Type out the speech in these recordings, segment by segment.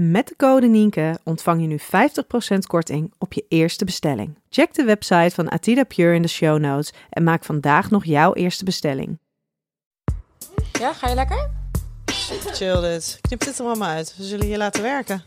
Met de code Nienke ontvang je nu 50% korting op je eerste bestelling. Check de website van Atida Pure in de show notes en maak vandaag nog jouw eerste bestelling. Ja, ga je lekker? Chill dit. Knip dit er allemaal uit. We zullen je laten werken.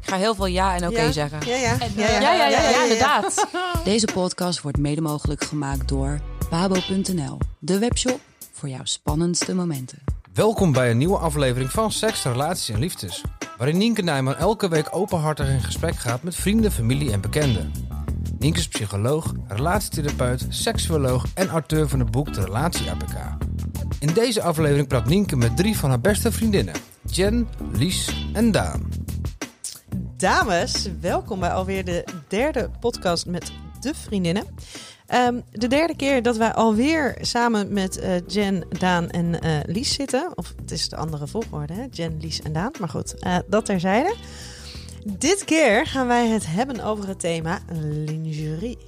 Ik ga heel veel ja en oké Ja? zeggen. Ja, ja. Ja, ja, ja, ja, inderdaad. Deze podcast wordt mede mogelijk gemaakt door Pabo.nl, de webshop voor jouw spannendste momenten. Welkom bij een nieuwe aflevering van Seks, Relaties en Liefdes. Waarin Nienke Nijman elke week openhartig in gesprek gaat met vrienden, familie en bekenden. Nienke is psycholoog, relatietherapeut, seksuoloog en auteur van het boek De Relatie APK. In deze aflevering praat Nienke met drie van haar beste vriendinnen. Jen, Lies en Daan. Dames, welkom bij alweer de derde podcast met de vriendinnen. Ehm, de derde keer dat wij alweer samen met eh, Jen, Daan en eh, Lies zitten. Of het is de andere volgorde, hè? Jen, Lies en Daan. Maar goed, eh, dat terzijde. Dit keer gaan wij het hebben over het thema lingerie.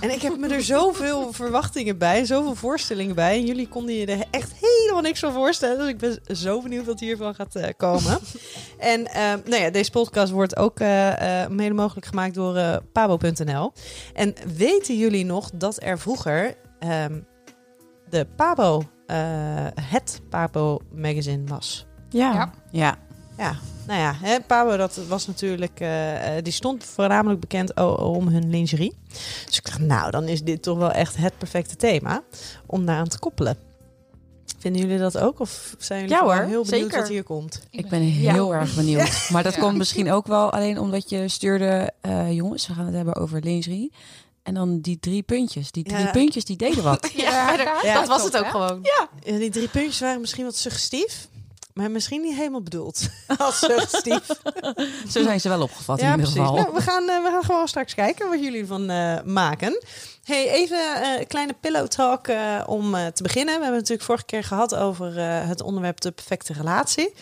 En ik heb me er zoveel verwachtingen bij, zoveel voorstellingen bij. En jullie konden je er echt helemaal niks van voorstellen. Dus ik ben zo benieuwd wat hiervan gaat eh, komen. en ehm, nou ja, deze podcast wordt ook eh, eh, mede mogelijk gemaakt door eh, Pabo.nl. En weten jullie nog dat er vroeger ehm, de Pabo, eh, het Pabo magazine was? Ja. Ja. Ja, nou ja, hè, Pabo dat was natuurlijk, eh, eh, die stond voornamelijk bekend om hun lingerie. Dus ik dacht, nou, dan is dit toch wel echt het perfecte thema om daaraan te koppelen. Vinden jullie dat ook? Of zijn jullie Ja, hoor, heel benieuwd zeker. wat hier komt? Ik ben heel erg benieuwd. Maar dat komt misschien ook wel alleen omdat je stuurde... eh, jongens, we gaan het hebben over lingerie. En dan die drie puntjes. Die drie Ja. puntjes, die deden wat. Ja, Ja, dat was het ook gewoon. Ja, die drie puntjes waren misschien wat suggestief. Maar misschien niet helemaal bedoeld als suggestief. Zo zijn ze wel opgevat in ja, ieder precies. geval. Nou, we, gaan, eh, we gaan gewoon straks kijken wat jullie ervan eh, maken. Hey, even eh, een kleine pillow talk eh, om eh, te beginnen. We hebben het natuurlijk vorige keer gehad over eh, het onderwerp de perfecte relatie.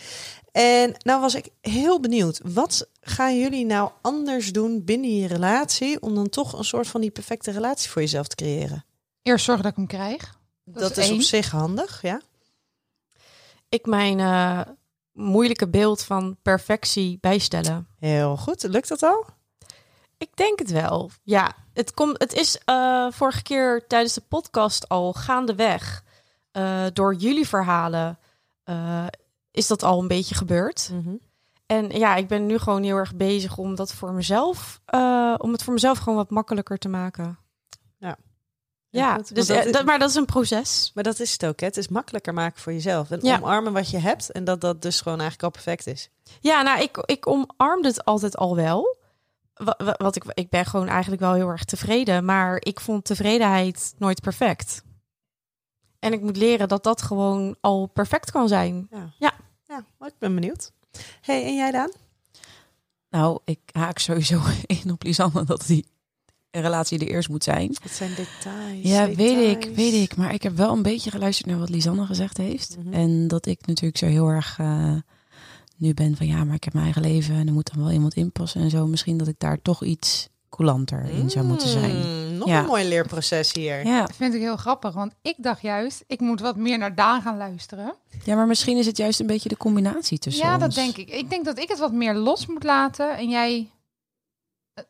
En nou was ik heel benieuwd. Wat gaan jullie nou anders doen binnen je relatie... om dan toch een soort van die perfecte relatie voor jezelf te creëren? Eerst zorgen dat ik hem krijg. Dat, is is, op zich handig, ja? Ik mijn eh, moeilijke beeld van perfectie bijstellen. Heel goed. Lukt dat al? Ik denk het wel. Ja, het, komt. het is eh, vorige keer tijdens de podcast al gaandeweg. eh door jullie verhalen is dat al een beetje gebeurd. En ja, ik ben nu gewoon heel erg bezig om dat voor mezelf, om het voor mezelf gewoon wat makkelijker te maken. Ja. Goed, dus, dat eh, is- dat, maar dat is een proces. Maar dat is het ook, hè? Het is makkelijker maken voor jezelf. En Ja. omarmen wat je hebt. En dat dat dus gewoon eigenlijk al perfect is. Ja, nou, ik, ik omarmde het altijd al wel. Wa- wa- Wat ik, ik ben gewoon eigenlijk wel heel erg tevreden. Maar ik vond tevredenheid nooit perfect. En ik moet leren dat dat gewoon al perfect kan zijn. Ja, Ja. ja maar ik ben benieuwd. hey, en jij Daan? Nou, ik haak sowieso in op Lisanne dat die relatie er eerst moet zijn. Het zijn details. Ja, weet ik, weet ik. Maar ik heb wel een beetje geluisterd naar wat Lisanne gezegd heeft. Mhm. En dat ik natuurlijk zo heel erg eh, nu ben van ja, maar ik heb mijn eigen leven en er moet dan wel iemand inpassen en zo. Misschien dat ik daar toch iets coulanter in zou moeten zijn. Mm, nog Ja. een mooi leerproces hier. Ja. Dat vind ik heel grappig, want ik dacht juist, ik moet wat meer naar Daan gaan luisteren. ja, maar misschien is het juist een beetje de combinatie tussen ja, dat denk ik. Ik denk dat ik het wat meer los moet laten en jij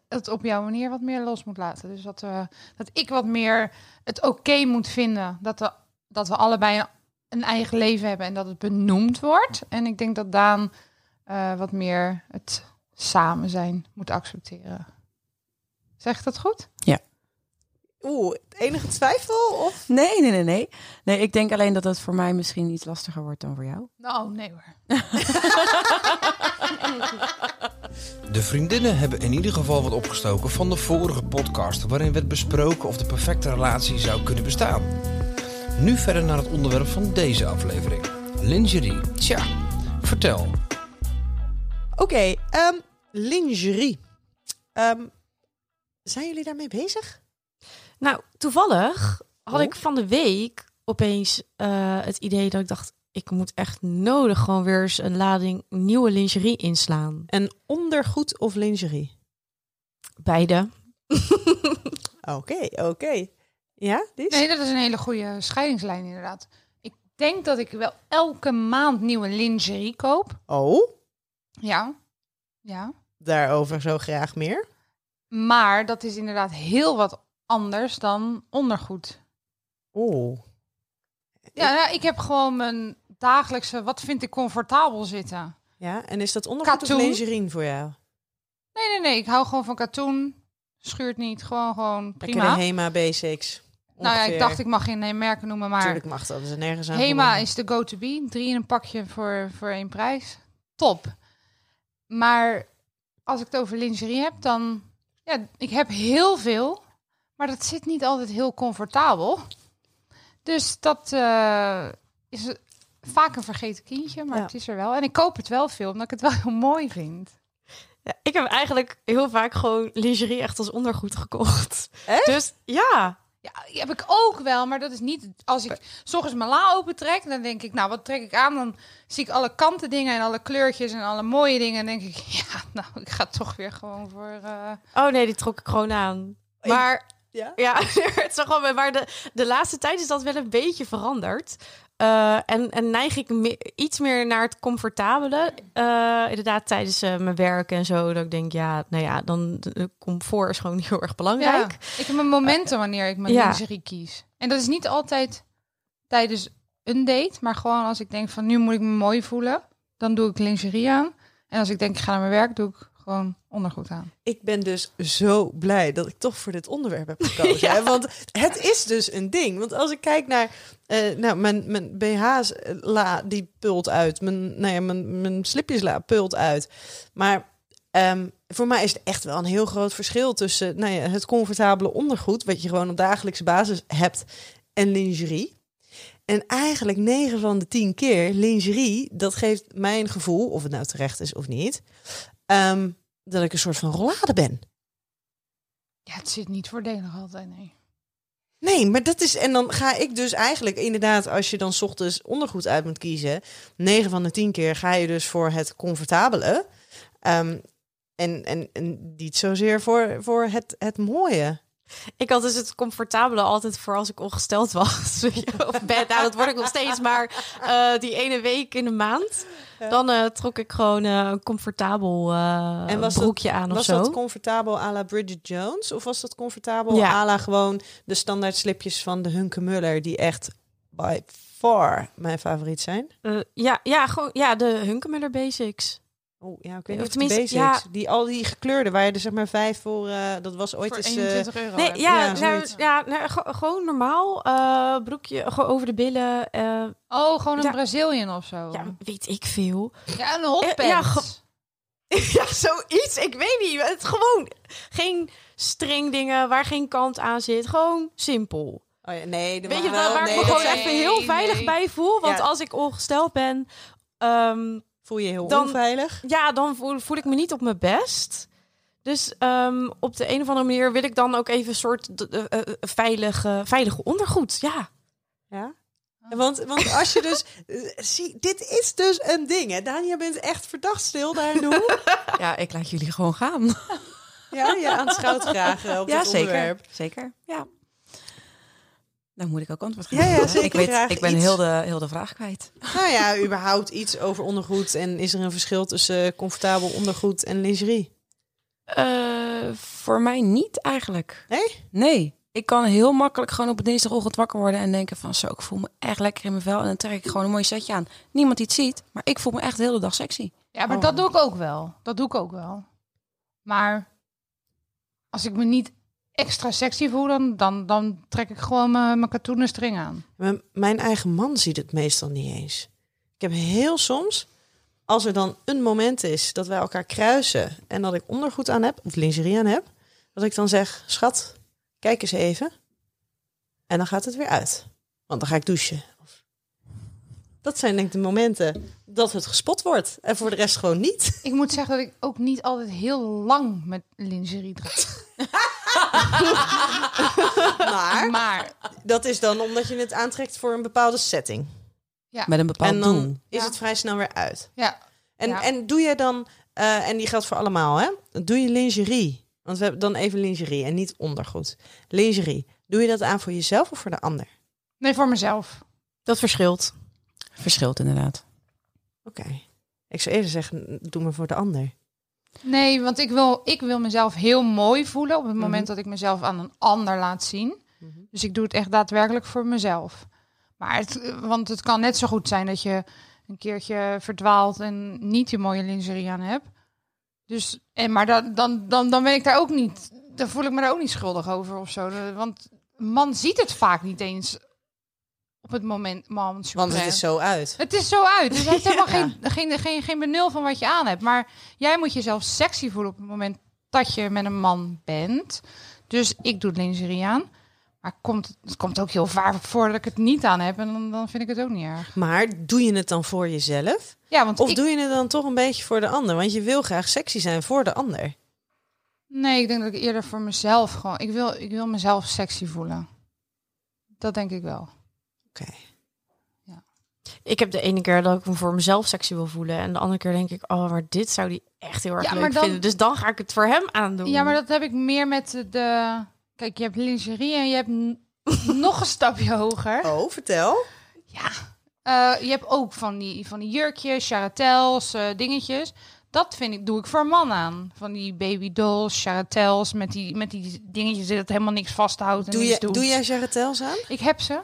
het op jouw manier wat meer los moet laten. Dus dat, we, dat ik wat meer het oké moet vinden dat we, dat we allebei een eigen leven hebben en dat het benoemd wordt. En ik denk dat Daan eh, wat meer het samen zijn moet accepteren. Zeg ik dat goed? Oeh, enige twijfel? Of? Nee, nee, nee, nee. Nee, ik denk alleen dat het voor mij misschien iets lastiger wordt dan voor jou. Nou, nee hoor. De vriendinnen hebben in ieder geval wat opgestoken van de vorige podcast, waarin werd besproken of de perfecte relatie zou kunnen bestaan. Nu verder naar het onderwerp van deze aflevering: lingerie. Tja, vertel. Oké, ehm, lingerie. Ehm, zijn jullie daarmee bezig? Nou, toevallig had Oh. ik van de week opeens eh, het idee dat ik dacht... ik moet echt nodig gewoon weer eens een lading nieuwe lingerie inslaan. Een ondergoed of lingerie? Beide. Oké, oké. Ja, Lies? Nee, dat is een hele goede scheidingslijn inderdaad. Ik denk dat ik wel elke maand nieuwe lingerie koop. Oh, Ja. Ja. daarover zo graag meer. Maar dat is inderdaad heel wat anders dan ondergoed. Oeh. Ja, nou, ik heb gewoon mijn dagelijkse, wat vind ik comfortabel zitten. Ja, en is dat ondergoed Katoen? of lingerie voor jou? Nee, nee, nee. Ik hou gewoon van katoen. Schuurt niet. Gewoon, gewoon Lekker prima. de Hema Basics. Nou ja, ik dacht ik mag geen merken noemen, maar Natuurlijk mag dat, dat is nergens aan Hema is de go-to-be. Drie in een pakje voor, voor één prijs. Top. Maar als ik het over lingerie heb, dan... Ja, ik heb heel veel, maar dat zit niet altijd heel comfortabel. Dus dat eh, is vaak een vergeten kindje, maar Ja. het is er wel. En ik koop het wel veel, omdat ik het wel heel mooi vind. Ja, ik heb eigenlijk heel vaak gewoon lingerie echt als ondergoed gekocht. Echt? Dus ja, Ja, heb ik ook wel, maar dat is niet... Als ik s ochtends mijn la open trek, dan denk ik, nou, wat trek ik aan? Dan zie ik alle kanten dingen en alle kleurtjes en alle mooie dingen. En denk ik, ja, nou, ik ga toch weer gewoon voor... eh, Oh nee, die trok ik gewoon aan. Maar Ja? ja, het is gewoon, maar de, de laatste tijd is dat wel een beetje veranderd. Eh, en, en neig ik me- iets meer naar het comfortabele. Eh, inderdaad, tijdens eh, mijn werk en zo. Dat ik denk, ja, nou ja, dan de comfort is gewoon heel erg belangrijk. Ja, ik heb mijn momenten wanneer ik mijn ja. lingerie kies. En dat is niet altijd tijdens een date, maar gewoon als ik denk van nu moet ik me mooi voelen, dan doe ik lingerie aan. En als ik denk ik ga naar mijn werk, doe ik gewoon ondergoed aan. Ik ben dus zo blij dat ik toch voor dit onderwerp heb gekozen. hè? Want het is dus een ding. Want als ik kijk naar eh, nou, mijn, mijn BH's eh, la, die pult uit. Mijn, nou ja, mijn, mijn slipjesla pult uit. Maar ehm, voor mij is het echt wel een heel groot verschil tussen nou ja, het comfortabele ondergoed, wat je gewoon op dagelijkse basis hebt, en lingerie. En eigenlijk 9 van de 10 keer lingerie, dat geeft mij een gevoel, of het nou terecht is of niet, ehm, dat ik een soort van rollade ben. Ja, het zit niet voordelig altijd, nee. Nee, maar dat is. En dan ga ik dus eigenlijk inderdaad, als je dan 's ochtends ondergoed uit moet kiezen, 9 van de 10 keer ga je dus voor het comfortabele. Ehm, en, en, en niet zozeer voor, voor het, het mooie. Ik had dus het comfortabele altijd voor als ik ongesteld was. Of ben, nou, dat word ik nog steeds. Maar eh, die ene week in de maand, dan eh, trok ik gewoon eh, een comfortabel En was dat- broekje aan of Was zo. dat comfortabel à la Bridget Jones? Of was dat comfortabel Ja. à la gewoon de standaard slipjes van de Hunke Muller, die echt by far mijn favoriet zijn? Ja, ja, gewoon, ja, de Hunkemuller Basics. Oh ja, ik weet Of niet of de tenminste, basics. ja. Die, al die gekleurde, waar je er zeg maar vijf voor... eh, dat was ooit Voor eens... eh, 21 euro. Nee, ja, ja, nou, ja nou, ge- gewoon normaal. eh, broekje gewoon over de billen. eh, Oh, gewoon een Ja. Brazilian of zo. ja, weet ik veel. Ja, een hotpants. Ja, ge- ja, zoiets. Ik weet niet. Het gewoon geen stringdingen waar geen kant aan zit. Gewoon simpel. Oh ja, nee, dat Weet je wel, waar ik me gewoon zijn- even heel veilig nee. bij voel. Want Ja. als ik ongesteld ben, ehm, Voel je je heel Dan- onveilig? ja, dan voel, voel ik me niet op mijn best. Dus ehm, op de een of andere manier wil ik dan ook even een soort d- eh, eh, veilige, veilige ondergoed. Ja. Ja. Want, want als je dus... eh, zie, dit is dus een ding, hè. Je bent echt verdacht stil daar nu. Ja, ik laat jullie gewoon gaan. ja, je aanschouwt graag eh, op ja, dit zeker. onderwerp. Zeker, ja. Dan moet ik ook antwoord Ja, geven. ja, zeker ik, weet, ik ben iets. heel de, heel de vraag kwijt. Nou ja, überhaupt iets over ondergoed. En is er een verschil tussen comfortabel ondergoed en lingerie? Eh, voor mij niet eigenlijk. Nee? Nee. Ik kan heel makkelijk gewoon op een dinsdagochtend wakker worden en denken van zo, ik voel me echt lekker in mijn vel. En dan trek ik gewoon een mooi setje aan. Niemand die het ziet, maar ik voel me echt de hele dag sexy. Ja, maar dat doe ik ook wel. Dat doe ik ook wel. Maar als ik me niet extra sexy voel, dan, dan, dan trek ik gewoon mijn, mijn katoenen string aan. Maar mijn eigen man ziet het meestal niet eens. Ik heb heel soms, als er dan een moment is dat wij elkaar kruisen en dat ik ondergoed aan heb of lingerie aan heb, dat ik dan zeg: schat, kijk eens even. En dan gaat het weer uit, want dan ga ik douchen. Dat zijn denk ik de momenten dat het gespot wordt en voor de rest gewoon niet. Ik moet zeggen dat ik ook niet altijd heel lang met lingerie draag. Maar Maar dat is dan omdat je het aantrekt voor een bepaalde setting. Met een bepaald en dan doel. is Ja. het vrij snel weer uit. ja, En, Ja. en doe je dan, eh, en die geldt voor allemaal, hè? Doe je lingerie? Want we hebben dan even lingerie en niet ondergoed. Lingerie. Doe je dat aan voor jezelf of voor de ander? nee, voor mezelf. Dat verschilt. Verschilt inderdaad. Oké. Ik zou eerder zeggen, doe maar voor de ander. Nee, want ik wil, ik wil mezelf heel mooi voelen op het moment Mhm. dat ik mezelf aan een ander laat zien. Dus ik doe het echt daadwerkelijk voor mezelf. Maar het, want het kan net zo goed zijn dat je een keertje verdwaalt en niet je mooie lingerie aan hebt. Dus, en, maar dan, dan, dan, dan ben ik daar ook niet, dan voel ik me daar ook niet schuldig over of zo. Want een man ziet het vaak niet eens op het moment. Man, Want het is zo uit. Het is zo uit. Dus hij heeft helemaal geen, geen, geen, geen benul van wat je aan hebt. Maar jij moet jezelf sexy voelen op het moment dat je met een man bent. Dus ik doe lingerie aan. Maar komt, het komt ook heel vaak voor dat ik het niet aan heb. En dan, dan vind ik het ook niet erg. Maar doe je het dan voor jezelf? Ja, want Of ik, doe je het dan toch een beetje voor de ander? Want je wil graag sexy zijn voor de ander. nee, ik denk dat ik eerder voor mezelf gewoon... Ik wil, ik wil mezelf sexy voelen. Dat denk ik wel. Oké. Ik heb de ene keer dat ik me voor mezelf sexy wil voelen. En de andere keer denk ik, oh, maar dit zou die echt heel erg Ja, leuk maar dan- vinden. Dus dan ga ik het voor hem aandoen. Ja, maar dat heb ik meer met de... Kijk, je hebt lingerie en je hebt nog een stapje hoger. Oh, vertel. Eh, je hebt ook van die, van die jurkjes, charatels, eh, dingetjes. Dat vind ik, doe ik voor man aan. Van die baby dolls, charatels, met die, met die dingetjes dat helemaal niks vasthoudt. En Doe, niks je, doet. doe jij jarretels aan? Ik heb ze,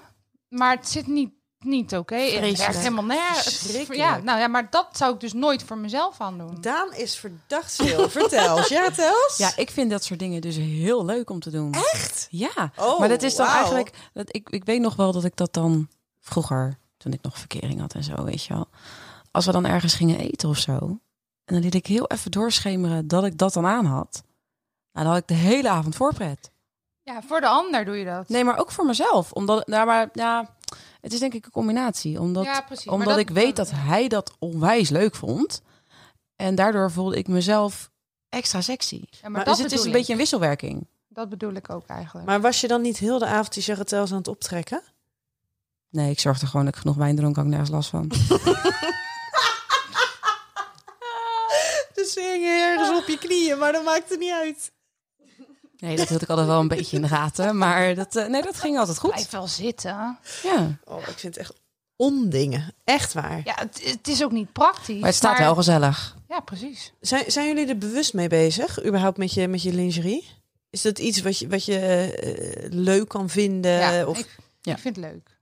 maar het zit niet, niet oké. Het Vreselijk. werkt helemaal nergens. Ja, nou ja, maar dat zou ik dus nooit voor mezelf aan doen. Daan is verdacht stil. vertel. Jarretels? Ja, ik vind dat soort dingen dus heel leuk om te doen. Echt? Ja, Oh, maar dat is dan eigenlijk... Dat, ik, ik weet nog wel dat ik dat dan vroeger, toen ik nog verkering had en zo, weet je wel. Als we dan ergens gingen eten of zo. En dan liet ik heel even doorschemeren dat ik dat dan aan had. Nou, dan had ik de hele avond voorpret. Ja, voor de ander doe je dat. Nee, maar ook voor mezelf. Omdat, nou, maar ja, het is denk ik een combinatie. Omdat, ja, precies. Maar omdat dat- ik weet dat hij dat onwijs leuk vond. En daardoor voelde ik mezelf extra sexy. Ja, maar Maar dat dus het is een ik. beetje een wisselwerking. Dat bedoel ik ook eigenlijk. Maar was je dan niet heel de avond die jarretels aan het optrekken? Nee, ik zorgde gewoon dat ik genoeg wijn dronk, had ik nergens last van. Dus ze hingen ergens op je knieën, maar dat maakt het niet uit. Nee, dat hield ik altijd wel een beetje in de gaten. Maar dat, eh, nee, dat ging altijd goed. Blijf wel zitten. Ja, Oh, ik vind het echt ondingen. Echt waar. Ja, het, het is ook niet praktisch. maar het staat wel gezellig. Ja, precies. Zijn, zijn jullie er bewust mee bezig, überhaupt met je, met je lingerie? Is dat iets wat je, wat je eh, leuk kan vinden? ja, of... ik, Ja. ik vind het leuk.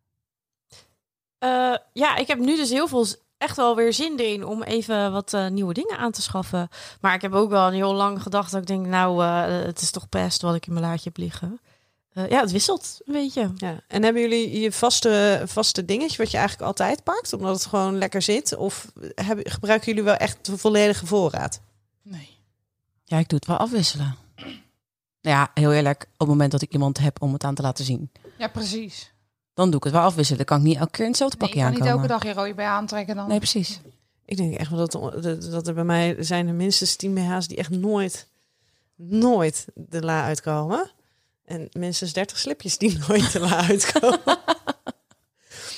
Eh, ja, ik heb nu dus heel veel, echt wel weer zin erin om even wat eh, nieuwe dingen aan te schaffen. Maar ik heb ook wel een heel lang gedacht dat ik denk, nou, eh, het is toch best wat ik in mijn laadje heb liggen. Eh, ja, het wisselt een beetje. Ja. En hebben jullie je vaste, vaste dingetje wat je eigenlijk altijd pakt, omdat het gewoon lekker zit? Of hebben, gebruiken jullie wel echt de volledige voorraad? Nee. Ja, ik doe het wel afwisselen. Nou ja, heel eerlijk, op het moment dat ik iemand heb om het aan te laten zien, Ja, precies. Dan doe ik het wel afwisselen. Dan kan ik niet elke keer in hetzelfde Nee, je pakje kan niet aankomen. elke dag je rode bij aantrekken dan. Nee, precies. Ik denk echt wel dat, dat, dat er bij mij zijn er minstens 10 BH's die echt nooit, nooit de la uitkomen. En minstens 30 slipjes die nooit de la uitkomen.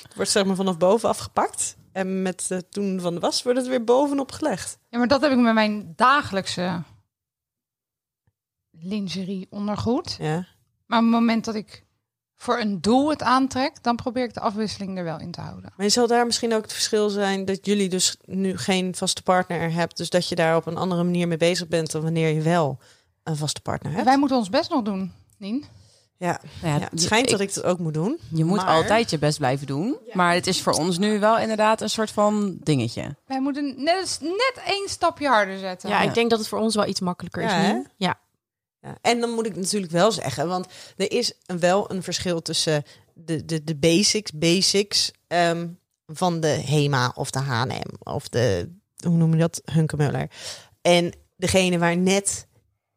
het wordt zeg maar vanaf boven afgepakt. En met de toen van de was wordt het weer bovenop gelegd. Ja, maar dat heb ik met mijn dagelijkse lingerie ondergoed. Ja. Maar op het moment dat ik voor een doel het aantrek, dan probeer ik de afwisseling er wel in te houden. Maar zal daar misschien ook het verschil zijn dat jullie dus nu geen vaste partner hebt. Dus dat je daar op een andere manier mee bezig bent dan wanneer je wel een vaste partner hebt. Wij moeten ons best nog doen, Nien. Ja, Nou ja, het schijnt ik- dat ik het ook moet doen. Je moet maar- altijd je best blijven doen. Maar het is voor ons nu wel inderdaad een soort van dingetje. Wij moeten net, net één stapje harder zetten. Ja, ik denk dat het voor ons wel iets makkelijker is nu. Ja. Ja, en dan moet ik natuurlijk wel zeggen, want er is wel een verschil tussen de, de, de basics, basics ehm, van de Hema of de H&M of de, hoe noem je dat, Hunkemuller. En degene waar net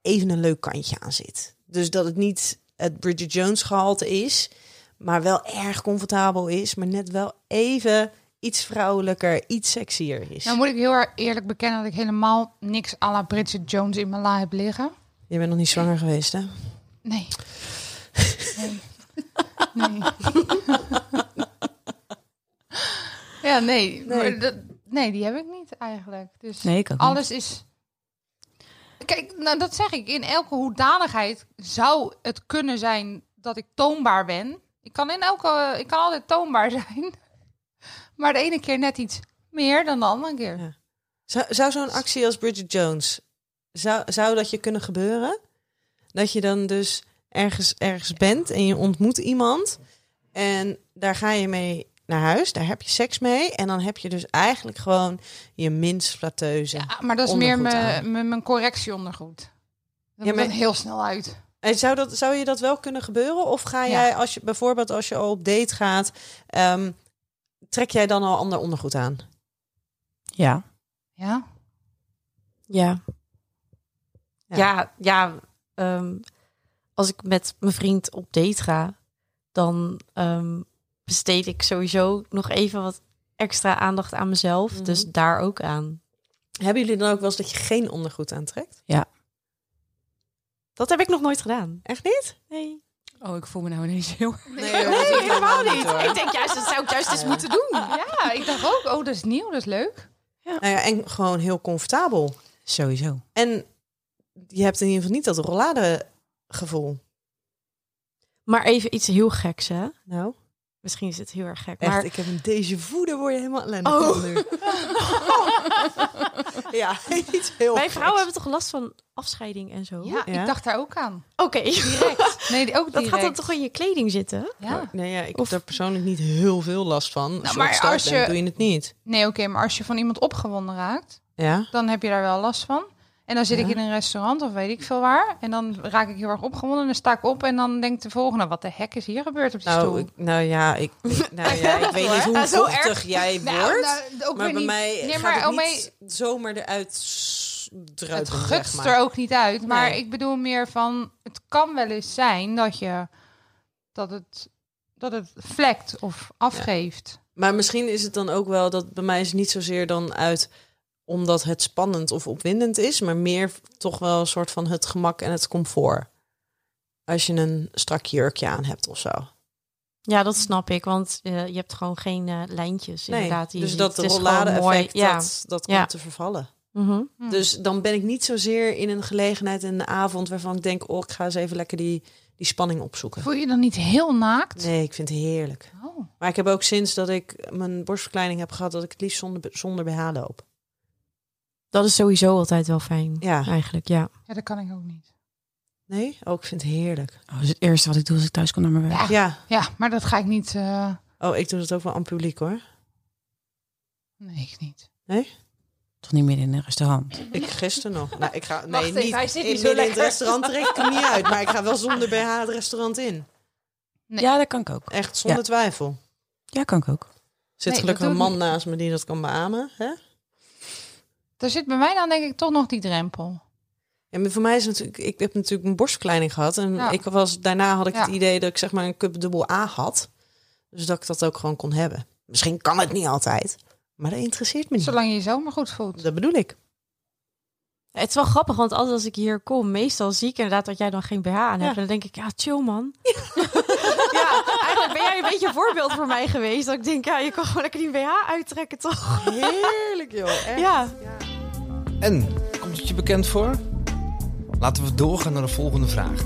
even een leuk kantje aan zit. Dus dat het niet het Bridget Jones gehalte is, maar wel erg comfortabel is, maar net wel even iets vrouwelijker, iets sexier is. Nou moet ik heel eerlijk bekennen dat ik helemaal niks à la Bridget Jones in mijn la heb liggen. Je bent nog niet zwanger geweest, hè? Nee. Nee. nee. ja, nee. Nee. Maar dat, nee, die heb ik niet eigenlijk. Dus Nee, ik ook niet. alles is... Kijk, nou, dat zeg ik. In elke hoedanigheid zou het kunnen zijn dat ik toonbaar ben. Ik kan, in elke, ik kan altijd toonbaar zijn. Maar de ene keer net iets meer dan de andere keer. Ja. Zou, zou zo'n actie als Bridget Jones, zou, zou dat je kunnen gebeuren? Dat je dan dus ergens, ergens bent en je ontmoet iemand en daar ga je mee naar huis, daar heb je seks mee en dan heb je dus eigenlijk gewoon je minst flateuze. Ja, maar dat is meer mijn, correctieondergoed. Dat Ja, ja, maar- dan heel snel uit. En zou, dat, zou je dat wel kunnen gebeuren? Of ga Ja. jij, als je bijvoorbeeld als je al op date gaat, ehm, trek jij dan al ander ondergoed aan? Ja. Ja? Ja. Ja. Ja, ja. ehm, als ik met mijn vriend op date ga, dan ehm, besteed ik sowieso nog even wat extra aandacht aan mezelf. Mhm. Dus daar ook aan. Hebben jullie dan ook wel eens dat je geen ondergoed aantrekt? Dat heb ik nog nooit gedaan. Echt niet? Nee. Oh, ik voel me nou ineens heel... Nee, helemaal niet. Ik denk juist, dat zou ik juist eens moeten doen. Ja, ik dacht ook, oh, dat is nieuw, dat is leuk. Nou ja, en gewoon heel comfortabel. Sowieso. En je hebt in ieder geval niet dat rollade gevoel. Maar even iets heel geks, hè? Nou, Misschien is het heel erg gek. echt, Maar ik heb een deze vu, daar word je helemaal ellendig Oh. van nu. ja, iets heel wij geks. vrouwen hebben toch last van afscheiding en zo? Ja, Ja? ik dacht daar ook aan. Oké. Direct. Nee, die- ook Dat direct. gaat dan toch in je kleding zitten? Ja. Nee, ja, ik Of- heb daar persoonlijk niet heel veel last van. Je maar als bent, je- doe je het niet. Nee, oké, maar als je van iemand opgewonden raakt, Ja? dan heb je daar wel last van. En dan zit Ja. ik in een restaurant of weet ik veel waar. En dan raak ik heel erg opgewonden. En dan sta ik op en dan denkt de volgende, wat de hek is hier gebeurd op die stoel? Nou, ik, nou ja, ik, nou ja, ik weet niet hoe vochtig jij Nou, wordt. nou, maar bij niet- mij Nee, gaat maar het om niet zomaar eruit druipen, Het zeg gutst maar. er ook niet uit. Maar Nee. ik bedoel meer van, het kan wel eens zijn dat je dat het, dat het vlekt of afgeeft. Maar misschien is het dan ook wel dat bij mij is het niet zozeer dan uit omdat het spannend of opwindend is, maar meer toch wel een soort van het gemak en het comfort. Als je een strak jurkje aan hebt of zo. Ja, dat snap ik. Want eh, je hebt gewoon geen eh, lijntjes Nee, inderdaad. die dus dat Het is rollade gewoon mooi. effect, Ja. dat, dat Ja. komt te vervallen. Mhm. Hm. Dus dan ben ik niet zozeer in een gelegenheid in de avond waarvan ik denk, oh, ik ga eens even lekker die, die spanning opzoeken. Voel je je dan niet heel naakt? Nee, ik vind het heerlijk. Oh. Maar ik heb ook sinds dat ik mijn borstverkleining heb gehad, dat ik het liefst zonder, zonder BH loop. Dat is sowieso altijd wel fijn. Ja. Eigenlijk, ja. Ja, dat kan ik ook niet. Nee? Oh, ik vind het heerlijk. Oh, dat is het eerste wat ik doe als ik thuis kom naar mijn werk. Ja. Ja. Ja, maar dat ga ik niet... eh, Oh, ik doe dat ook wel aan publiek hoor. Nee, ik niet. Toch niet meer in een restaurant. Ik gisteren nog. Nou, ik ga nee, Wacht niet, hij zit in, niet zo midden in het lekker. restaurant trek ik hem niet uit, maar ik ga wel zonder BH het restaurant in. Nee. Ja, dat kan ik ook. Echt zonder Ja. twivel. Ja, kan ik ook. Er zit Nee, gelukkig een man naast me die dat kan beamen. Hè? Er zit bij mij dan denk ik toch nog die drempel. Ja, maar voor mij is het natuurlijk, ik heb natuurlijk een borstverkleining gehad en Ja. ik was daarna had ik Ja. het idee dat ik zeg maar een cup dubbel A had, dus dat ik dat ook gewoon kon hebben. Misschien kan het niet altijd, maar dat interesseert me niet. Zolang je je zo maar goed voelt. Dat bedoel ik. Het is wel grappig, want altijd als ik hier kom, meestal zie ik inderdaad dat jij dan geen BH aan hebt. Ja. En dan denk ik, ja, chill man. Ja, eigenlijk ben jij een beetje een voorbeeld voor mij geweest. Dat ik denk, ja, je kan gewoon lekker die BH uittrekken, toch? Heerlijk joh. Echt. Ja. En, komt het je bekend voor? Laten we doorgaan naar de volgende vraag.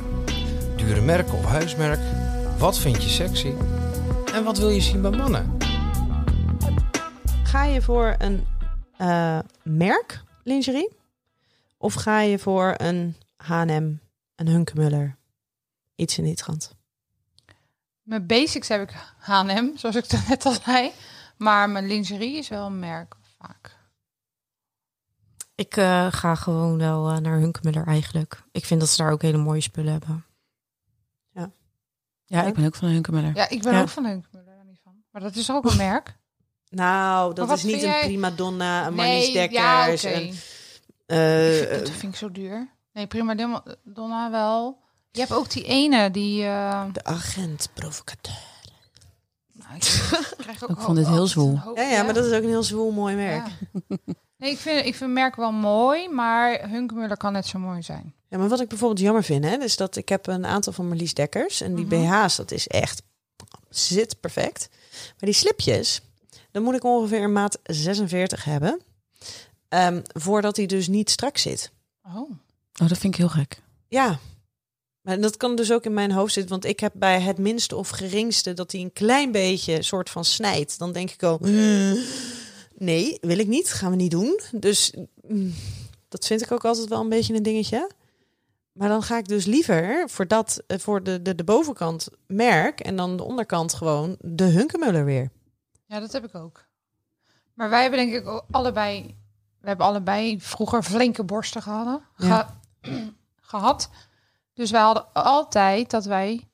Dure merken of huismerk? Wat vind je sexy? En wat wil je zien bij mannen? Ga je voor een eh, merk lingerie? Of ga je voor een H&M, een Hunkemuller? Iets in die trant. Mijn basics heb ik H&M, zoals ik het net al zei. Maar mijn lingerie is wel een merk vaak. Ik eh, ga gewoon wel eh, naar Hunkemuller eigenlijk. Ik vind dat ze daar ook hele mooie spullen hebben. Ja, ik ben ook van Hunkemuller. Ja, ik ben Ja. ook van Hunkmuller daar niet van. Maar dat is ook een merk. Nou, dat is niet een jij? prima donna, een nee, Dekkers. ja, Ik eh, vind- dat vind ik zo duur. Nee, prima Donna- Donna wel. Je hebt ook die ene die... eh, de agent provocateur. ik krijg ook Ik vond dit heel zwoel. Ja, ja, maar dat is ook een heel zwoel mooi merk. Ja. Nee, ik vind, ik vind merk wel mooi, maar Hunkmuller kan net zo mooi zijn. Ja, maar wat ik bijvoorbeeld jammer vind, hè, is dat ik heb een aantal van Marlies Dekkers en die Mhm. BH's, dat is echt zit perfect. Maar die slipjes, dan moet ik ongeveer een maat 46 hebben, Ehm, voordat hij dus niet strak zit. Oh. Oh, dat vind ik heel gek. Ja, maar dat kan dus ook in mijn hoofd zitten, want ik heb bij het minste of geringste dat hij een klein beetje soort van snijdt. Dan denk ik al, nee, wil ik niet, gaan we niet doen. Dus mm, dat vind ik ook altijd wel een beetje een dingetje. Maar dan ga ik dus liever voor dat, eh, voor de, de, de bovenkant merk en dan de onderkant gewoon de Hunkemuller weer. Ja, dat heb ik ook. Maar wij hebben denk ik ook allebei... We hebben allebei vroeger flinke borsten gehad. Ja. gehad. Dus wij hadden altijd dat wij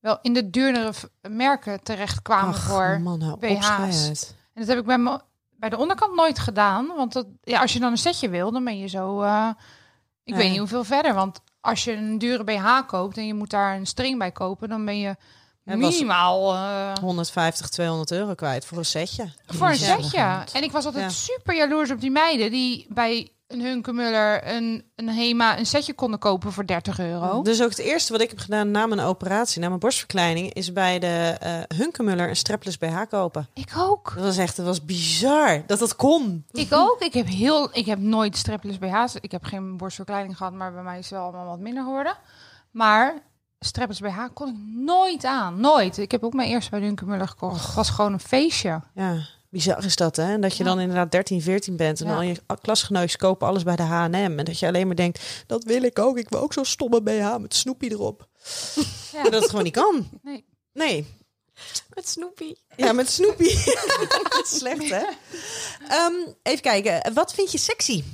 wel in de duurdere merken terecht kwamen Ach, voor... man, BH's. En dat heb ik bij, me, bij de onderkant nooit gedaan. Want dat, ja, als je dan een setje wil, dan ben je zo... eh, ik weet niet hoeveel verder. Want als je een dure BH koopt en je moet daar een string bij kopen... dan ben je minimaal... eh, 150, 200 euro kwijt voor een setje. voor een setje. En ik was altijd Ja. super jaloers op die meiden die bij een Hunkemuller, een, een Hema, een setje konden kopen voor 30 euro. Dus ook het eerste wat ik heb gedaan na mijn operatie, na mijn borstverkleining, is bij de eh Hunkemuller een strapless BH kopen. Ik ook. Dat was echt, dat was bizar dat dat kon. Ik ook. Ik heb heel, ik heb nooit strapless BH's. Ik heb geen borstverkleining gehad, maar bij mij is het wel allemaal wat minder geworden. Maar strapless BH kon ik nooit aan. Nooit. Ik heb ook mijn eerste bij Hunkemuller gekocht. Het was gewoon een feestje. Ja, bizar is dat, hè? En dat je Ja. dan inderdaad 13, 14 bent en Ja. al je klasgenootjes kopen alles bij de H&M. En dat je alleen maar denkt, dat wil ik ook. Ik wil ook zo'n stomme BH met Snoepie erop. Ja. Dat het gewoon niet kan. Nee. Nee. Met Snoopy. Ja, met Snoepie. Slecht, hè? Ehm, even kijken. Wat vind je sexy?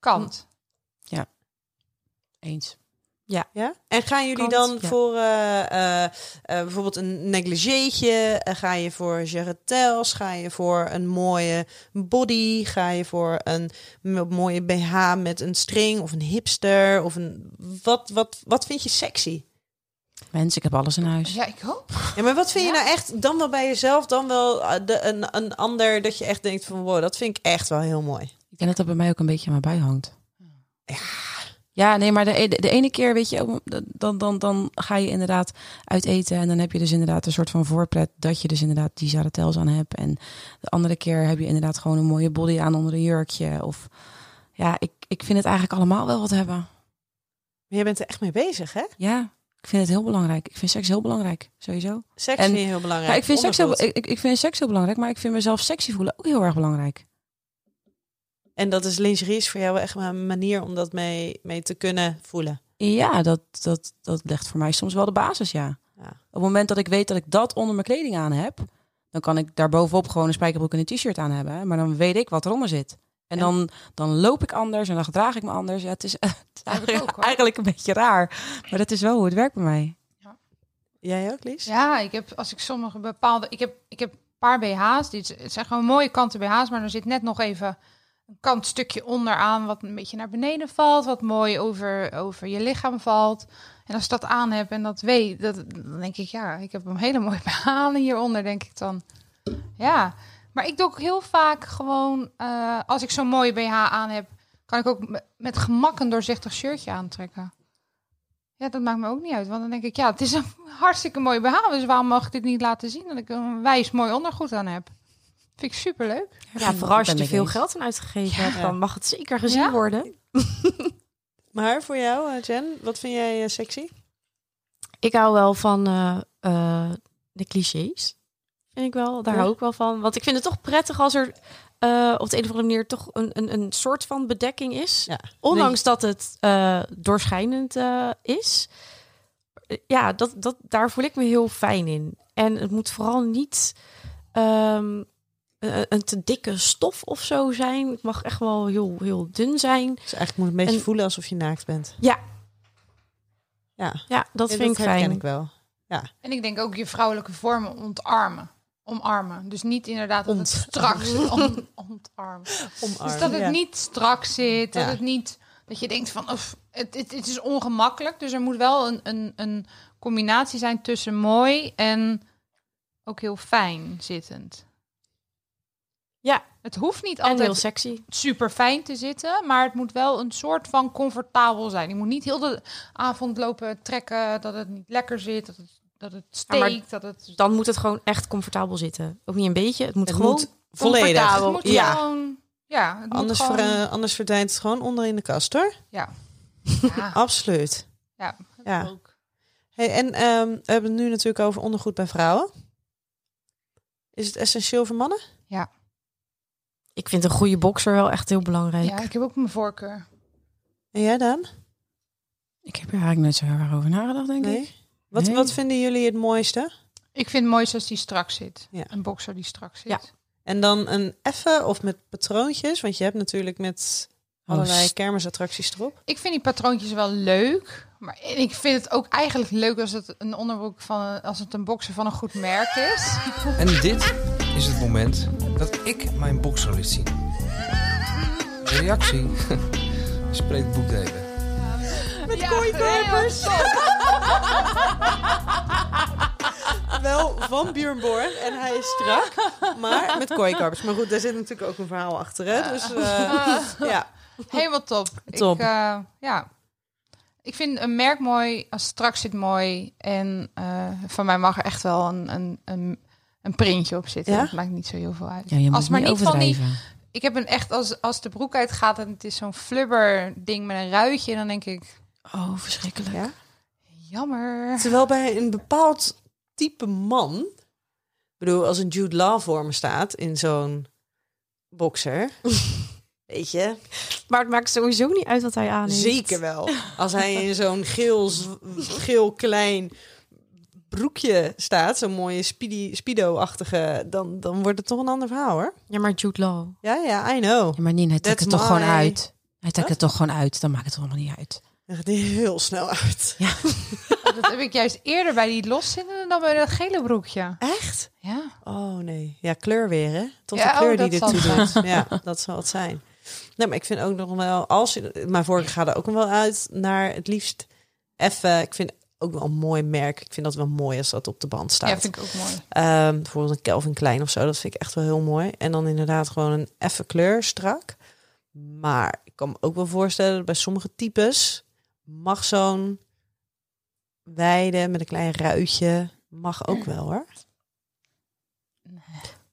Kant. Eens. Ja? En gaan jullie Kant, dan ja. voor eh, eh, eh, bijvoorbeeld een negligeetje? Ga je voor jarretels? Ga je voor een mooie body? Ga je voor een mooie BH met een string of een hipster? Of een, wat, wat, wat vind je sexy? Mensen, ik heb alles in huis. Ja, ik ook. Ja, maar wat vind je Ja. nou echt dan wel bij jezelf, dan wel de, een, een ander dat je echt denkt van wow, dat vind ik echt wel heel mooi. Ik denk dat dat bij mij ook een beetje aan mij bijhangt. Ja, nee, maar de, e- de, ene keer, weet je, dan, dan, dan ga je inderdaad uit eten. En dan heb je dus inderdaad een soort van voorpret dat je dus inderdaad die zaratels aan hebt. En de andere keer heb je inderdaad gewoon een mooie body aan onder een jurkje. Of ja, ik, ik vind het eigenlijk allemaal wel wat hebben. Maar je bent er echt mee bezig, hè? Ja, ik vind het heel belangrijk. Ik vind seks heel belangrijk, sowieso. Seks En- vind je heel belangrijk. Ja, ik, vind seks heel, ik, ik vind seks heel belangrijk, maar ik vind mezelf sexy voelen ook heel erg belangrijk. En dat is lingerie is voor jou echt een manier om dat mee, mee te kunnen voelen. Ja, dat, dat, dat legt voor mij soms wel de basis, ja. Ja. Op het moment dat ik weet dat ik dat onder mijn kleding aan heb, dan kan ik daar bovenop gewoon een spijkerbroek en een t-shirt aan hebben. hè. Maar dan weet ik wat eronder zit. En Ja. dan, dan loop ik anders en dan gedraag ik me anders. Ja, het is, het eigenlijk, ook, eigenlijk een beetje raar. Maar dat is wel hoe het werkt bij mij. Jij ook, Lies? Ja, ik heb als ik sommige bepaalde. Ik heb, ik heb een paar BH's. Die het zijn gewoon mooie kanten BH's, maar er zit net nog even een kantstukje onderaan wat een beetje naar beneden valt, wat mooi over, over je lichaam valt. En als ik dat aan heb en dat weet, dat, dan denk ik ja, ik heb een hele mooie BH aan hieronder, denk ik dan. Ja, maar ik doe ook heel vaak gewoon eh, als ik zo'n mooie BH aan heb, kan ik ook met gemak een doorzichtig shirtje aantrekken. Ja, dat maakt me ook niet uit. Want dan denk ik, ja, het is een hartstikke mooi BH. Dus waarom mag ik dit niet laten zien? Dat ik een wijs mooi ondergoed aan heb. Vind ik superleuk. Ja, vooral als je er veel eens. geld aan uitgegeven Ja. hebt, dan mag het zeker gezien Ja. worden. Maar voor jou, eh, Jen, wat vind jij eh, sexy? Ik hou wel van eh, eh, de clichés. Vind ik wel. Daar Ja. hou ik wel van. Want ik vind het toch prettig als er eh, op de een of andere manier toch een, een, een soort van bedekking is. Ja. Ondanks dat het eh, doorschijnend eh, is. ja, dat, dat, daar voel ik me heel fijn in. En het moet vooral niet ehm, een, een te dikke stof of zo zijn. Het mag echt wel heel, heel dun zijn. Dus eigenlijk moet het een beetje En- voelen alsof je naakt bent. Ja, Ja, ja dat Ja, vind ik fijn. ik wel. En ik denk ook je vrouwelijke vormen ontarmen. Omarmen. Dus niet inderdaad dat het Ont- strak zit. Om, ontarmen. Omarmen. Dus dat het ja. niet strak zit. Dat Ja. het niet... Dat je denkt van... Of, het, het, het is ongemakkelijk. Dus er moet wel een, een, een combinatie zijn tussen mooi en ook heel fijn zittend. Ja, Het hoeft niet en heel altijd sexy. super fijn te zitten, maar het moet wel een soort van comfortabel zijn. Je moet niet heel de avond lopen trekken dat het niet lekker zit, dat het, dat het Ja, steekt, dat het... Dan moet het gewoon echt comfortabel zitten. Ook niet een beetje. Het moet Het gewoon moet volledig. comfortabel. Het moet ja. gewoon... Ja, het Anders, moet ver, eh, anders verdwijnt het gewoon onder in de kast, hoor. ja. Ja, Absoluut. ja, Ja. ook. Hey, en ehm, we hebben het nu natuurlijk over ondergoed bij vrouwen. Is het essentieel voor mannen? Ik vind een goede bokser wel echt heel belangrijk. Ja, ik heb ook mijn voorkeur. En jij dan? Ik heb er eigenlijk nooit zo heel erg over nagedacht, denk ik. Wat, Nee. wat vinden jullie het mooiste? Ik vind het mooiste als die strak zit. Ja. Een boxer die strak zit. Ja. En dan een effen of met patroontjes? Want je hebt natuurlijk met Oh, allerlei kermisattracties erop. Ik vind die patroontjes wel leuk. Maar ik vind het ook eigenlijk leuk als het een onderbroek van als het een boxer van een goed merk is. En dit is het moment dat ik mijn boxer liet zien. De reactie spreekt boekdelen. Met kooikorpers. Wel van Björn Born en hij is strak, maar met kooikarpers. Maar goed, daar zit natuurlijk ook een verhaal achter, hè? Dus eh, ja. Helemaal top. Top. Ik, eh, ja. ik vind een merk mooi als het strak zit mooi. En eh, van mij mag er echt wel een, een, een, een printje op zitten. Ja? Dat maakt niet zo heel veel uit. Ja, je moet als maar niet van die. Ik heb een echt als, als de broek uitgaat en het is zo'n flubber ding met een ruitje. Dan denk ik, Oh, verschrikkelijk. ja. jammer. Terwijl bij een bepaald type man... Ik bedoel, als een Jude Law voor me staat in zo'n boxer... Weet je, Maar het maakt sowieso niet uit wat hij aan heeft. zeker wel. Als hij in zo'n geel, geel klein broekje staat, zo'n mooie speedy, speedo-achtige, dan, dan wordt het toch een ander verhaal, hoor. Ja, maar Jude Law. Ja, ja, I know. Ja, maar Nien, hij trekt het toch gewoon uit. Hij trekt het toch gewoon uit. Dan maakt het allemaal niet uit. Dat gaat heel snel uit. Dat heb ik juist eerder bij die loszittende dan bij dat gele broekje. Echt? Ja. Oh nee. Ja, kleur weer, hè? Tot Ja, de kleur oh, die dat er zal toe het doet. Ja, dat zal het zijn. Nee, maar ik vind ook nog wel, als je, maar vorige gaat er ook nog wel uit naar het liefst even, ik vind ook wel een mooi merk. Ik vind dat wel mooi als dat op de band staat. ja, vind ik ook mooi. Ehm, bijvoorbeeld een Calvin Klein of zo. Dat vind ik echt wel heel mooi. En dan inderdaad gewoon een effe kleur strak. Maar ik kan me ook wel voorstellen dat bij sommige types mag zo'n wijde met een klein ruitje mag ook wel hoor.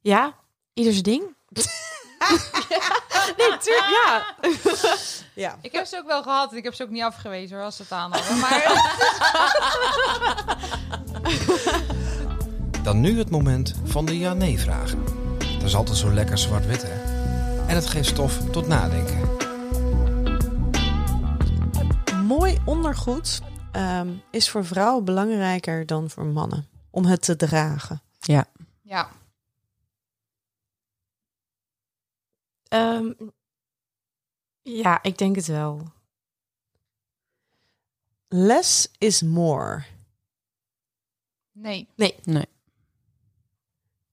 Ja, ieder zijn ding. nee, tuurlijk, ja. Ja. Ik heb ze ook wel gehad en ik heb ze ook niet afgewezen hoor, als ze het aan hadden. Maar Dan nu het moment van de ja-nee-vragen. Dat is altijd zo lekker zwart-wit, hè? En het geeft stof tot nadenken. Mooi ondergoed ehm, is voor vrouwen belangrijker dan voor mannen. Om het te dragen. Ja. ja, Ehm, ja, ik denk het wel. Less is more. nee. Nee.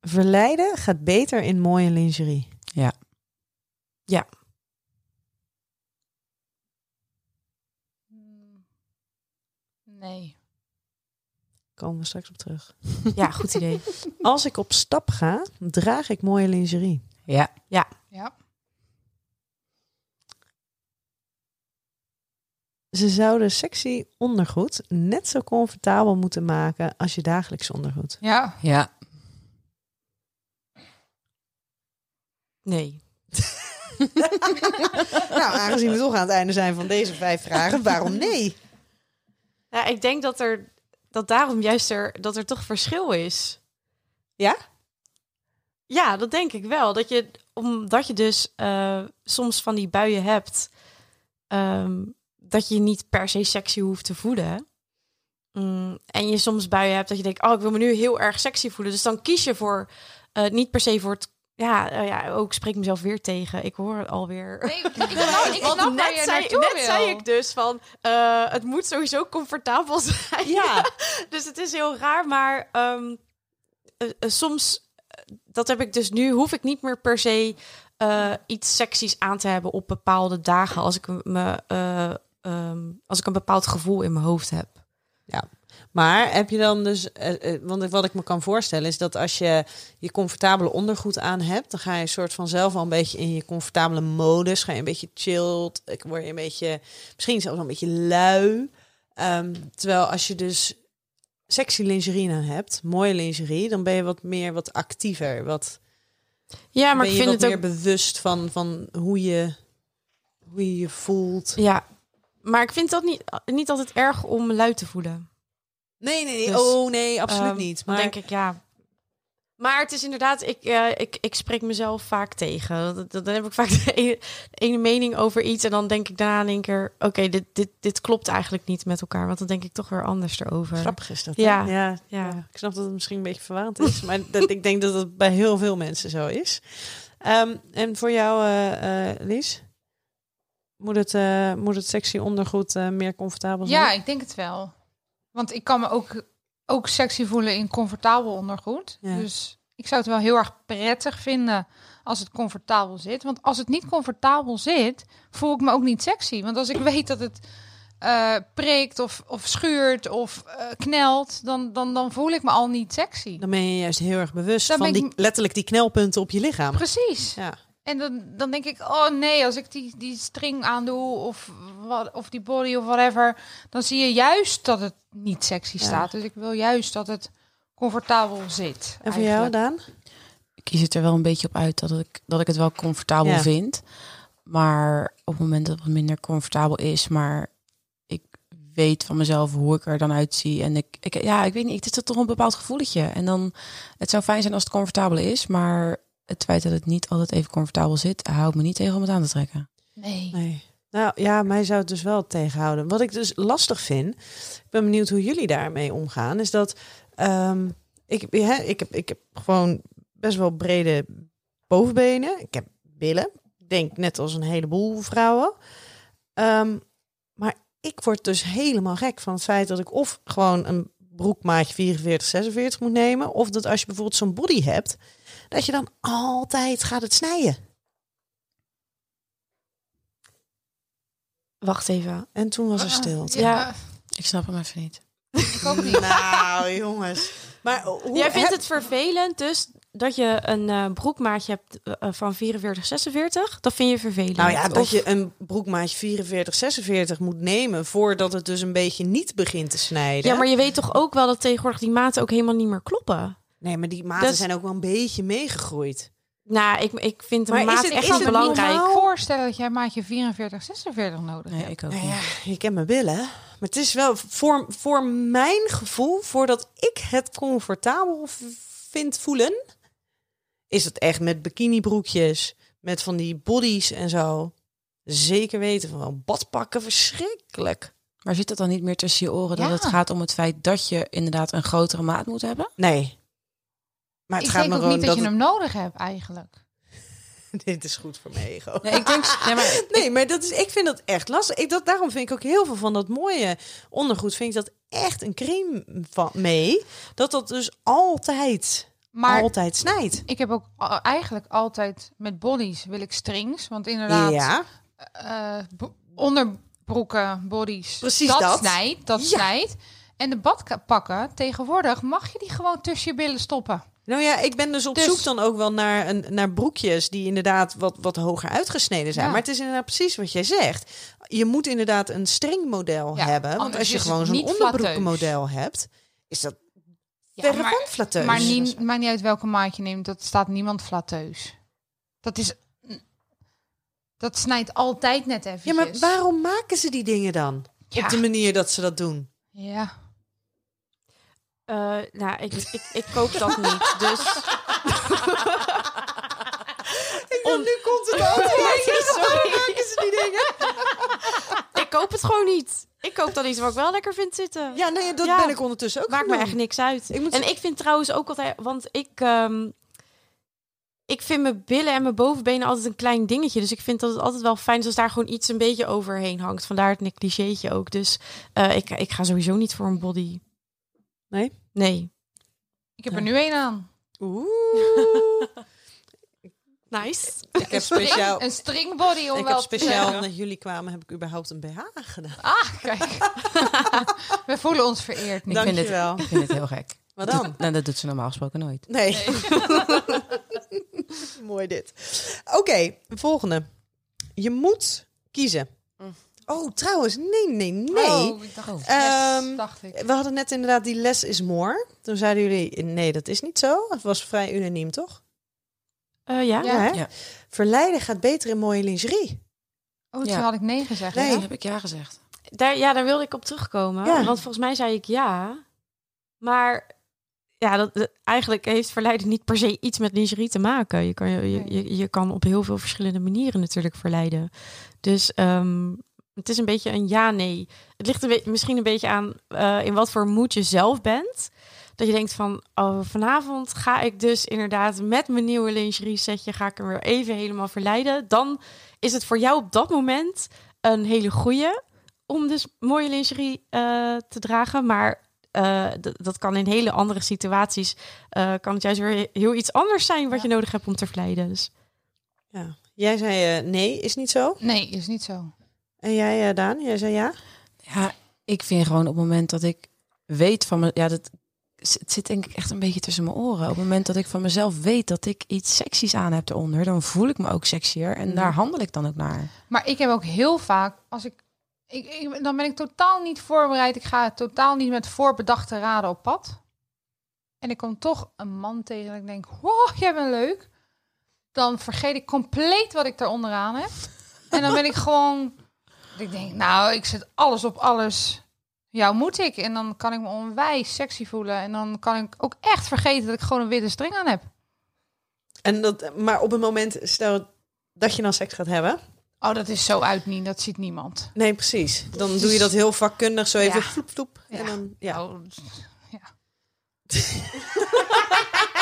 Verleiden gaat beter in mooie lingerie. Ja. Ja. Hmm. Nee. Komen we straks op terug. Ja, goed idee. Als ik op stap ga, draag ik mooie lingerie. Ja. Ja. Ze zouden sexy ondergoed net zo comfortabel moeten maken als je dagelijks ondergoed. Ja. Ja. Nee. nou, aangezien we toch aan het einde zijn van deze vijf vragen, waarom nee? Ja, ik denk dat er dat daarom juist er dat er toch verschil is. Ja? Ja, dat denk ik wel. Dat je omdat je dus eh, soms van die buien hebt, ehm, dat je je niet per se sexy hoeft te voelen. mm, en je soms buien hebt dat je denkt, oh, ik wil me nu heel erg sexy voelen. Dus dan kies je voor, eh, niet per se voor het, ja, eh, ja, ook spreek ik mezelf weer tegen. Ik hoor het alweer. Nee, ik ik snap waar net, zei, naartoe net wil. zei ik dus van, eh, het moet sowieso comfortabel zijn. Ja. dus het is heel raar, maar ehm, eh, eh, soms, dat heb ik dus nu, hoef ik niet meer per se iets seksies aan te hebben op bepaalde dagen als ik me, eh, ehm, als ik een bepaald gevoel in mijn hoofd heb. Maar heb je dan dus, eh, eh, want wat ik me kan voorstellen is dat als je je comfortabele ondergoed aan hebt, dan ga je een soort van zelf al een beetje in je comfortabele modus, ga je een beetje chilled, ik word je een beetje, misschien zelfs een beetje lui. Ehm, terwijl als je dus sexy lingerie aan hebt, mooie lingerie, dan ben je wat meer wat actiever, wat Ja, maar ben ik je vind wat het meer ook bewust van, van hoe je hoe je je voelt. Ja, maar ik vind dat niet, niet altijd erg om me lui te voelen. Nee, nee, nee. Dus, oh nee, absoluut Ehm, niet. Maar denk ik, ja. Maar het is inderdaad, ik, eh, ik, ik spreek mezelf vaak tegen. Dan heb ik vaak de ene, de ene mening over iets. En dan denk ik daarna in één keer, oké, dit, dit, dit klopt eigenlijk niet met elkaar. Want dan denk ik toch weer anders erover. grappig is dat. Ja. ja, Ja. ja. Ik snap dat het misschien een beetje verwarrend is, maar dat, ik denk dat het bij heel veel mensen zo is. Ehm, en voor jou, eh eh, Lies? Moet het, eh, moet het sexy ondergoed eh, meer comfortabel zijn? Ja, ik denk het wel. Want ik kan me ook, ook sexy voelen in comfortabel ondergoed. Ja. Dus ik zou het wel heel erg prettig vinden als het comfortabel zit. Want als het niet comfortabel zit, voel ik me ook niet sexy. Want als ik weet dat het eh, prikt of, of schuurt of knelt, dan, dan, dan voel ik me al niet sexy. Dan ben je juist heel erg bewust Dan van die, ik- letterlijk die knelpunten op je lichaam. Precies. Ja. En dan, dan denk ik, oh nee, als ik die, die string aandoe of, wat, of die body of whatever, dan zie je juist dat het niet sexy Ja. staat. Dus ik wil juist dat het comfortabel zit. En voor jou. Daan? Ik kies het er wel een beetje op uit dat ik, dat ik het wel comfortabel Ja. vind. Maar op het moment dat het wat minder comfortabel is, maar ik weet van mezelf hoe ik er dan uitzie. En ik, ik ja, ik weet niet, het is toch een bepaald gevoeletje. En dan, het zou fijn zijn als het comfortabel is, maar het feit dat het niet altijd even comfortabel zit, houdt me niet tegen om het aan te trekken. Nee. Nee. Nou ja, mij zou het dus wel tegenhouden. Wat ik dus lastig vind, ik ben benieuwd hoe jullie daarmee omgaan, is dat ehm, ik, hè, ik, heb, ik heb gewoon best wel brede bovenbenen. Ik heb billen. Ik denk net als een heleboel vrouwen. Ehm, maar ik word dus helemaal gek van het feit dat ik of gewoon een broekmaatje 44, 46 moet nemen. Of dat als je bijvoorbeeld zo'n body hebt, dat je dan altijd gaat het snijden. Wacht even. En toen was er stilte. Ja, Ik snap hem even niet. ik ook niet. Nou, jongens. Maar hoe Jij vindt heb- het vervelend dus dat je een eh, broekmaatje hebt eh, van 44, 46? Dat vind je vervelend? Nou ja, dat je een broekmaatje 44, 46 moet nemen voordat het dus een beetje niet begint te snijden. Ja, maar je weet toch ook wel dat tegenwoordig die maten ook helemaal niet meer kloppen? Nee, maar die maten Dus- zijn ook wel een beetje meegegroeid. Nou, ik, ik vind de Maar is maat het- echt is het belangrijk. Ik kan me voorstellen dat jij maatje 44, 46 nodig Nee, hebt. ik ook Nou niet. ja, je kent mijn billen. Maar het is wel voor, voor mijn gevoel, voordat ik het comfortabel vind voelen, is het echt met bikinibroekjes, met van die bodies en zo. Zeker weten van wel badpakken, verschrikkelijk. Maar zit het dan niet meer tussen je oren dat het gaat om het feit dat je inderdaad een grotere maat moet hebben? Nee. Maar het ik gaat denk ook niet dat, dat je hem nodig hebt eigenlijk. Dit is goed voor mijn ego. Nee, ik denk. Nee, maar Nee, maar dat is, ik vind dat echt lastig. Ik, dat, daarom vind ik ook heel veel van dat mooie ondergoed. Vind ik dat echt een crème van mee. Dat dat dus altijd, Maar altijd snijdt. ik heb ook eigenlijk altijd met bodies wil ik strings. Want inderdaad, Ja, eh, bo- onderbroeken, bodies, Precies dat, dat. snijdt. Dat Ja. snijdt. En de badpakken, tegenwoordig mag je die gewoon tussen je billen stoppen. Nou ja, ik ben dus op Dus- zoek dan ook wel naar, een, naar broekjes die inderdaad wat, wat hoger uitgesneden zijn. Ja. Maar het is inderdaad precies wat jij zegt. Je moet inderdaad een stringmodel Ja, hebben. Want als je gewoon zo'n onderbroekenmodel hebt, is dat Ja, maar, flatteus. maar niet, maakt niet uit welke maat je neemt. Dat staat niemand flatteus. Dat is... Dat snijdt altijd net even. Ja, maar waarom maken ze die dingen dan? Ja. Op de manier dat ze dat doen. Ja. Eh, nou, ik, ik, ik koop dat niet. Dus Om... Nu komt het antwoord. Sorry. maken ze die dingen? ik koop het gewoon niet. Ik ik koop dan iets wat ik wel lekker vind zitten. Ja, nee, dat Ja. ben ik ondertussen ook Maakt me echt niks uit. Ik moet- En ik vind trouwens ook altijd, want ik, ehm, ik vind mijn billen en mijn bovenbenen altijd een klein dingetje. Dus ik vind dat het altijd wel fijn is als daar gewoon iets een beetje overheen hangt. Vandaar het negligeetje ook. Dus eh, ik, ik ga sowieso niet voor een body. Nee? Nee. Ik heb er nu één aan. Oeh. Nice. ik heb speciaal... Een stringbody om Ik wel heb te speciaal, omdat jullie kwamen, heb ik überhaupt een BH gedaan. Ah, kijk. We voelen ons vereerd nu. Ik vind, Dankjewel. het, ik vind het heel gek. Wat dan? Dat, nou, dat doet ze normaal gesproken nooit. Nee. Mooi dit. Oké, volgende. Je moet kiezen. Oh, trouwens, nee, nee, nee. Oh, ik dacht, yes, Ehm, dacht ik. We hadden net inderdaad die less is more. Toen zeiden jullie, nee, dat is niet zo. Het was vrij unaniem, toch? Eh, ja. Ja. hè? Ja. Verleiden gaat beter in mooie lingerie. Oh, toen Ja. had ik nee gezegd. Nee. heb ik ja gezegd. Daar, ja, daar wilde ik op terugkomen. Ja. Want volgens mij zei ik ja. Maar ja, dat, dat- eigenlijk heeft verleiden niet per se iets met lingerie te maken. Je kan, je, je, je, je kan op heel veel verschillende manieren natuurlijk verleiden. Dus ehm, het is een beetje een ja-nee. Het ligt een misschien een beetje aan eh, in wat voor moed je zelf bent. Dat je denkt van, oh, vanavond ga ik dus inderdaad met mijn nieuwe lingerie setje... ga ik hem weer even helemaal verleiden. Dan is het voor jou op dat moment een hele goeie om dus mooie lingerie eh, te dragen. Maar eh, dat kan in hele andere situaties. eh, kan het juist weer heel iets anders zijn wat je nodig hebt om te verleiden. Dus Ja. Jij zei eh, nee, is niet zo. Nee, is niet zo. En jij, eh, Daan, jij zei ja? Ja, ik vind gewoon op het moment dat ik weet van me, ja, dat het zit denk ik echt een beetje tussen mijn oren. Op het moment dat ik van mezelf weet dat ik iets seksies aan heb eronder, dan voel ik me ook sexier en daar handel ik dan ook naar. Maar ik heb ook heel vaak, als ik, ik, ik- dan ben ik totaal niet voorbereid. Ik ga totaal niet met voorbedachte raden op pad. En ik kom toch een man tegen en ik denk, wow, jij bent leuk. Dan vergeet ik compleet wat ik daar onderaan heb. En dan ben ik gewoon, ik denk, nou, ik zet alles op alles. Jou moet ik. En dan kan ik me onwijs sexy voelen. En dan kan ik ook echt vergeten dat ik gewoon een witte string aan heb. En dat, maar op het moment, stel dat je dan seks gaat hebben. Oh, dat is zo uit niet. Dat ziet niemand. Nee, precies. Dan doe je dat heel vakkundig, zo even Ja. vloep, vloep. En dan, ja. Oh, ja.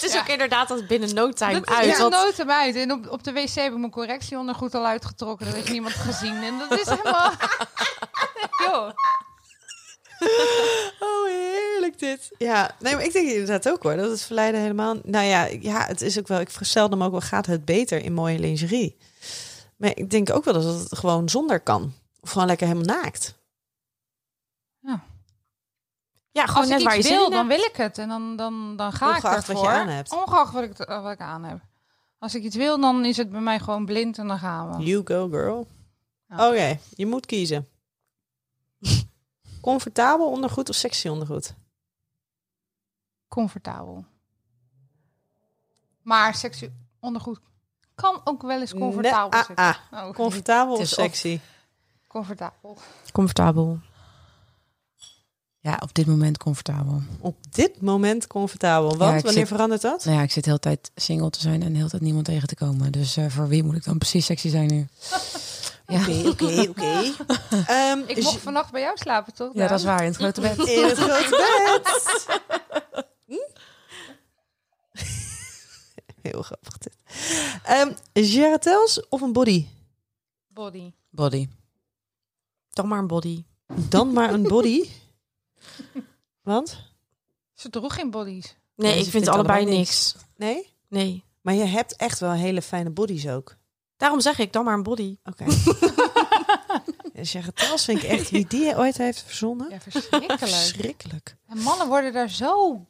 het is Ja. ook inderdaad dat binnen no time Dat uit. is want- nooit hem uit. En op, op de wc heb ik mijn correctieondergoed al uitgetrokken. Dat heeft niemand gezien. En dat is helemaal... Joh. Oh, heerlijk dit. Ja, nee, maar ik denk inderdaad ook hoor. Dat het verleiden helemaal... Nou ja, ja, het is ook wel... Ik verstelde me ook wel, gaat het beter in mooie lingerie? Maar ik denk ook wel dat het gewoon zonder kan. Of gewoon lekker helemaal naakt. Ja, gewoon Als net ik waar je iets zin wil, dan wil ik het. En dan, dan, dan ga Ongeacht ik wat ervoor. je aan hebt. Ongeacht wat ik, wat ik aan heb. Als ik iets wil, dan is het bij mij gewoon blind en dan gaan we. You go, girl. Ja. Oké, je moet kiezen. Comfortabel ondergoed of sexy ondergoed? Comfortabel. Maar sexy ondergoed kan ook wel eens comfortabel Nee, zijn. ah, Oh, oké. Comfortabel of- sexy? Comfortabel. Comfortabel. Ja, op dit moment comfortabel. Op dit moment comfortabel. Want Ja, wanneer zit- verandert dat? Nou ja, ik zit de hele tijd single te zijn en de hele tijd niemand tegen te komen. Dus eh, voor wie moet ik dan precies sexy zijn nu? Oké, oké, oké. Ehm, Ik is- mocht vannacht bij jou slapen, toch? ja dat is waar, in het grote bed. In het grote bed. Hm? Heel grappig dit. Ehm Geratels of een body? Body. Body. Dan maar een body. Dan maar een body. Want? Ze droeg geen bodies. Nee, Nee, ik vind allebei niks. Nee? Nee. Maar je hebt echt wel hele fijne bodies ook. Daarom zeg ik dan maar een body. Oké. ja, Geratels vind ik echt wie die ooit heeft verzonnen. Ja, verschrikkelijk. Verschrikkelijk. En mannen worden daar zo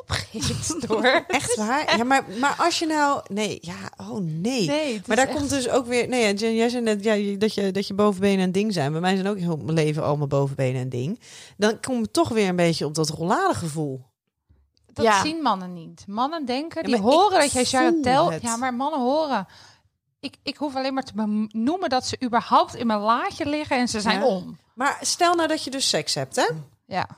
opgehitst door. Echt waar? Ja, maar, maar als je nou... Nee, ja, oh nee. Nee, Maar daar komt dus ook weer... Nee, ja, Jen, jij zei net ja, je- dat, je, dat je bovenbenen een ding zijn. Bij mij zijn ook heel mijn leven al mijn bovenbenen een ding. Dan kom ik toch weer een beetje op dat rolladegevoel. Dat Ja. zien mannen niet. Mannen denken, Ja, die horen dat jij Charatel... het. Ja, maar mannen horen... Ik, ik hoef alleen maar te benoemen dat ze überhaupt in mijn laadje liggen en ze zijn Ja. om. Maar stel nou dat je dus seks hebt, hè? Ja.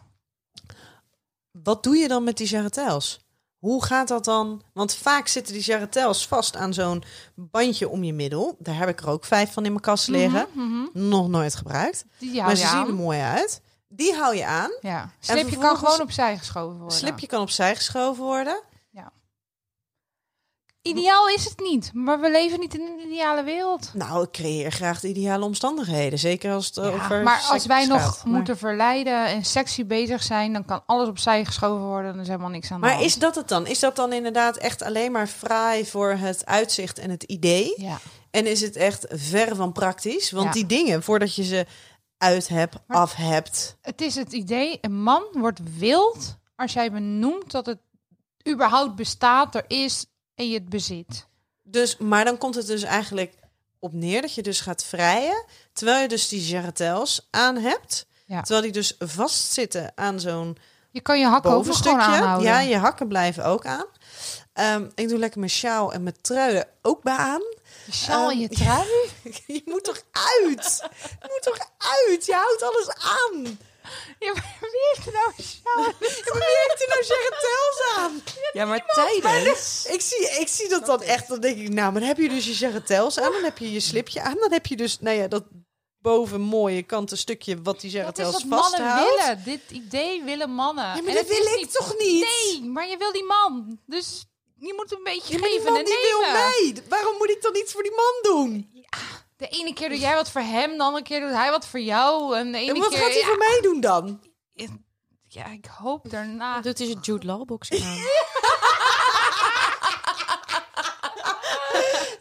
Wat doe je dan met die jarretels? Hoe gaat dat dan? Want vaak zitten die jarretels vast aan zo'n bandje om je middel. Daar heb ik er ook vijf van in mijn kast liggen. Mhm, mhm. Nog nooit gebruikt. Die maar ze zien er mooi uit. Die hou je aan. Ja. Slipje kan gewoon opzij geschoven worden. Slipje kan opzij geschoven worden. Ideaal is het niet, maar we leven niet in een ideale wereld. Nou, ik creëer graag de ideale omstandigheden. Zeker als het Ja, over maar als wij nog gaat. Maar- moeten verleiden en sexy bezig zijn, dan kan alles opzij geschoven worden. Dan is helemaal niks aan de Maar hand. is dat het dan? Is dat dan inderdaad echt alleen maar fraai voor het uitzicht en het idee? Ja. En is het echt ver van praktisch? Want Ja. die dingen, voordat je ze uit hebt, Maar- af hebt. Het is het idee, een man wordt wild als jij benoemt dat het überhaupt bestaat, er is en je het bezit. Dus, maar dan komt het dus eigenlijk op neer dat je dus gaat vrijen. Terwijl je dus die jarretels aan hebt. Ja. Terwijl die dus vastzitten aan zo'n Je kan je hakken ook nog gewoon bovenstukje. aanhouden. Ja, je hakken blijven ook aan. Ehm, ik doe lekker mijn sjaal en mijn truien ook bij aan. Je sjaal en je Ehm, trui. Je moet toch uit? Je moet toch uit? Je houdt alles aan. Ja, maar wie heeft er nou sjaal? Ja, maar wie heeft er nou aan? Ja, maar tijdens... Ik zie, ik zie dat dan echt. Dan denk ik, nou, maar dan heb je dus je jarretels aan. Dan heb je je slipje aan. Dan heb je dus, nou ja, dat boven mooie kanten stukje wat die Dat is jarretels wat mannen vasthoudt. willen. Dit idee willen mannen. Ja, maar En dat het wil ik toch niet? Nee, maar je wil die man. Dus je moet een beetje Ja, maar die geven man en die wil nemen. mij. Waarom moet ik dan iets voor die man doen? De ene keer doe jij wat voor hem, de andere keer doet hij wat voor jou. En de ene En wat keer... gaat hij ja, voor mij doen dan? Ja, ik hoop daarna. Doet hij zijn Jude Law aan?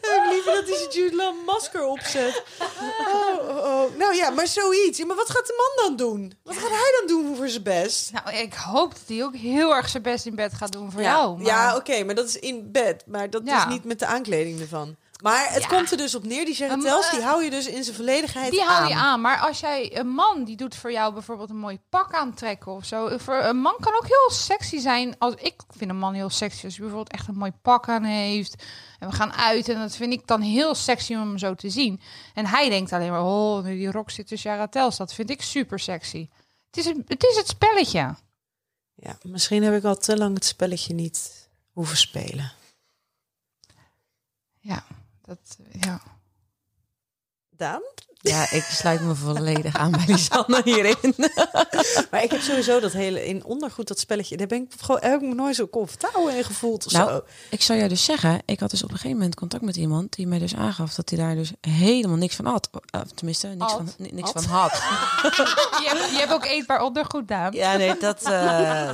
Ik liever dat hij zijn Jude Law masker opzet. Oh, oh, oh. Nou ja, maar zoiets. Ja, maar wat gaat de man dan doen? Wat gaat hij dan doen voor zijn best? Nou, ik hoop dat hij ook heel erg zijn best in bed gaat doen voor ja, jou. maar- ja oké, maar dat is in bed. Maar dat Ja. is niet met de aankleding ervan. Maar het Ja. komt er dus op neer, die Een, eh, die hou je dus in zijn volledigheid Die hou je aan. aan. Maar als jij een man die doet voor jou bijvoorbeeld een mooi pak aantrekken of zo. Voor een man kan ook heel sexy zijn. Als ik vind een man heel sexy als hij bijvoorbeeld echt een mooi pak aan heeft. En we gaan uit en dat vind ik dan heel sexy om hem zo te zien. En hij denkt alleen maar, oh, nu die rok zit tussen Jaratels. Dat vind ik super sexy. Het is, een, het is het spelletje. Ja, misschien heb ik al te lang het spelletje niet hoeven spelen. Ja, dat, ja. Daan? Ja, ik sluit me volledig aan bij Lisanne hierin. Maar ik heb sowieso dat hele in ondergoed, dat spelletje, daar ben ik gewoon heb ik me nooit zo comfortabel in gevoeld of Nou, zo. Ik zou jou dus zeggen, ik had dus op een gegeven moment contact met iemand die mij dus aangaf dat hij daar dus helemaal niks van had. Uh, tenminste, niks, van, ni- niks Had? van had. Je hebt, je hebt ook eetbaar ondergoed, Daan. Ja, nee, dat, eh,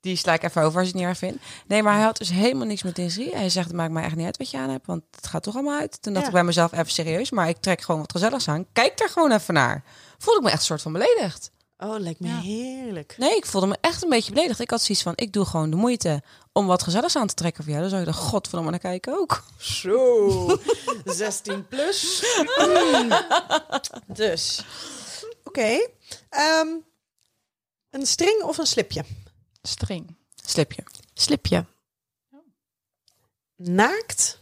die sla ik even over als je het niet erg vindt. Nee, maar hij had dus helemaal niks met lingerie. Hij zegt, het maakt mij echt niet uit wat je aan hebt, want het gaat toch allemaal uit. Toen dacht Ja. ik bij mezelf, even serieus, maar ik trek gewoon wat gezelligs aan. Kijk er gewoon even naar. Voelde ik me echt een soort van beledigd. Oh, lijkt me Ja. heerlijk. Nee, ik voelde me echt een beetje beledigd. Ik had zoiets van, ik doe gewoon de moeite om wat gezelligs aan te trekken voor jou. Dan zou je er godverdomme naar kijken ook. Zo, 16 plus. dus, oké. Ehm, een string of een slipje? String. Slipje. Slipje. Naakt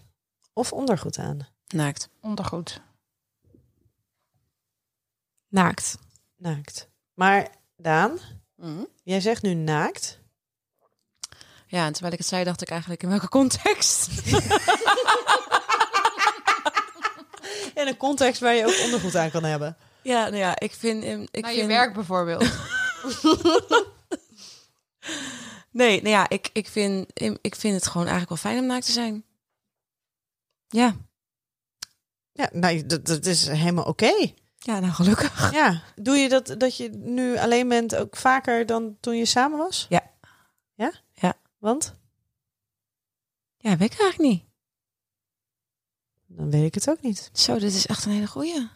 of ondergoed aan? Naakt. Ondergoed. Naakt. Naakt. Maar Daan, Mhm. jij zegt nu naakt. Ja, en terwijl ik het zei, dacht ik eigenlijk in welke context? In een context waar je ook ondergoed aan kan hebben. Ja, nou ja, ik vind... Ik Naar vind... je werk bijvoorbeeld. Nee, nou ja, ik, ik, vind, ik vind het gewoon eigenlijk wel fijn om naakt te zijn. Ja, Ja, nou, dat, dat is helemaal oké. Ja nou gelukkig. Ja, doe je dat dat je nu alleen bent ook vaker dan toen je samen was? Ja. Ja? Ja. Want? Ja, weet ik eigenlijk niet. Dan weet ik het ook niet. Zo, dit is echt een hele goeie.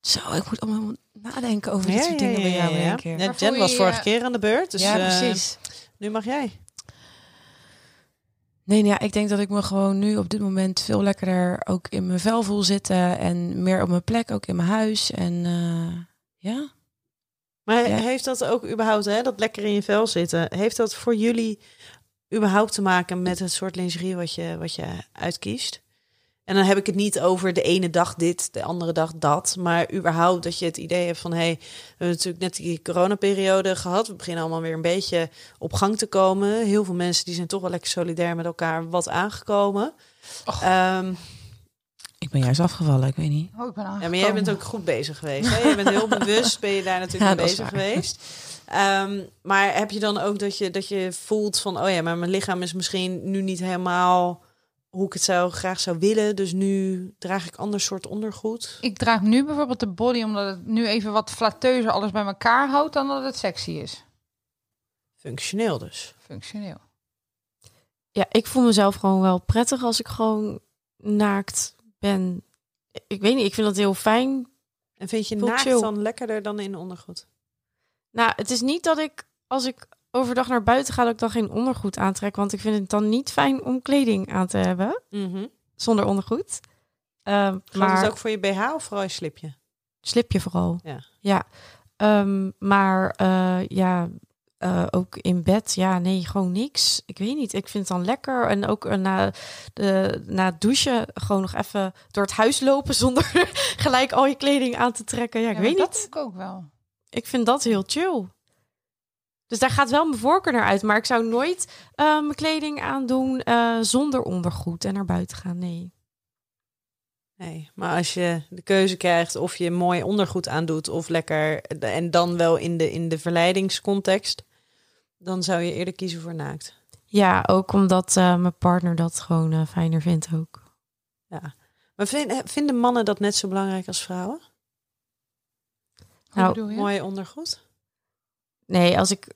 Zo, ik moet allemaal nadenken over dit soort dingen bij jou in één keer. Ja, Jen was vorige je- keer aan de beurt, dus ja, eh, precies. nu mag jij. Nee, ja, ik denk dat ik me gewoon nu op dit moment veel lekkerder ook in mijn vel voel zitten. En meer op mijn plek, ook in mijn huis. En eh, ja. Maar Ja. heeft dat ook überhaupt, hè, dat lekker in je vel zitten, heeft dat voor jullie überhaupt te maken met het soort lingerie wat je, wat je uitkiest? En dan heb ik het niet over de ene dag dit, de andere dag dat. Maar überhaupt dat je het idee hebt van... hé, hey, we hebben natuurlijk net die coronaperiode gehad. We beginnen allemaal weer een beetje op gang te komen. Heel veel mensen die zijn toch wel lekker solidair met elkaar wat aangekomen. Ehm, Ik ben juist afgevallen, ik weet niet. Oh, ik ben ja, maar jij bent ook goed bezig geweest. Hè? Je bent heel bewust, ben je daar natuurlijk Ja, mee bezig geweest. Ehm, maar heb je dan ook dat je, dat je voelt van... oh ja, maar mijn lichaam is misschien nu niet helemaal hoe ik het zou, graag zou willen. Dus nu draag ik ander soort ondergoed. Ik draag nu bijvoorbeeld de body omdat het nu even wat flatteuzer alles bij elkaar houdt dan dat het sexy is. Functioneel dus. Functioneel. Ja, ik voel mezelf gewoon wel prettig als ik gewoon naakt ben. Ik weet niet, ik vind dat heel fijn. En vind je naakt chill. dan lekkerder dan in ondergoed? Nou, het is niet dat ik als ik overdag naar buiten ga, dat ik dan geen ondergoed aantrek. Want ik vind het dan niet fijn om kleding aan te hebben Mhm. zonder ondergoed. Ehm, Maar maar het ook voor je BH of vooral je slipje? slipje vooral. Ja. Ja. Ehm, maar eh, ja, eh, ook in bed, ja, nee, gewoon niks. Ik weet niet. Ik vind het dan lekker. En ook eh, na, de, na het douchen gewoon nog even door het huis lopen zonder gelijk al je kleding aan te trekken. Ja, ik Ja, weet maar niet. Dat doe ik ook wel. Ik vind dat heel chill. Dus daar gaat wel mijn voorkeur naar uit. Maar ik zou nooit eh, mijn kleding aandoen eh, zonder ondergoed en naar buiten gaan. Nee. Nee, maar als je de keuze krijgt of je mooi ondergoed aandoet of lekker en dan wel in de, in de verleidingscontext, dan zou je eerder kiezen voor naakt. Ja, ook omdat eh, mijn partner dat gewoon eh, fijner vindt ook. Ja. Maar vind- vinden mannen dat net zo belangrijk als vrouwen? Hoe Nou? Mooi ondergoed? Nee, als ik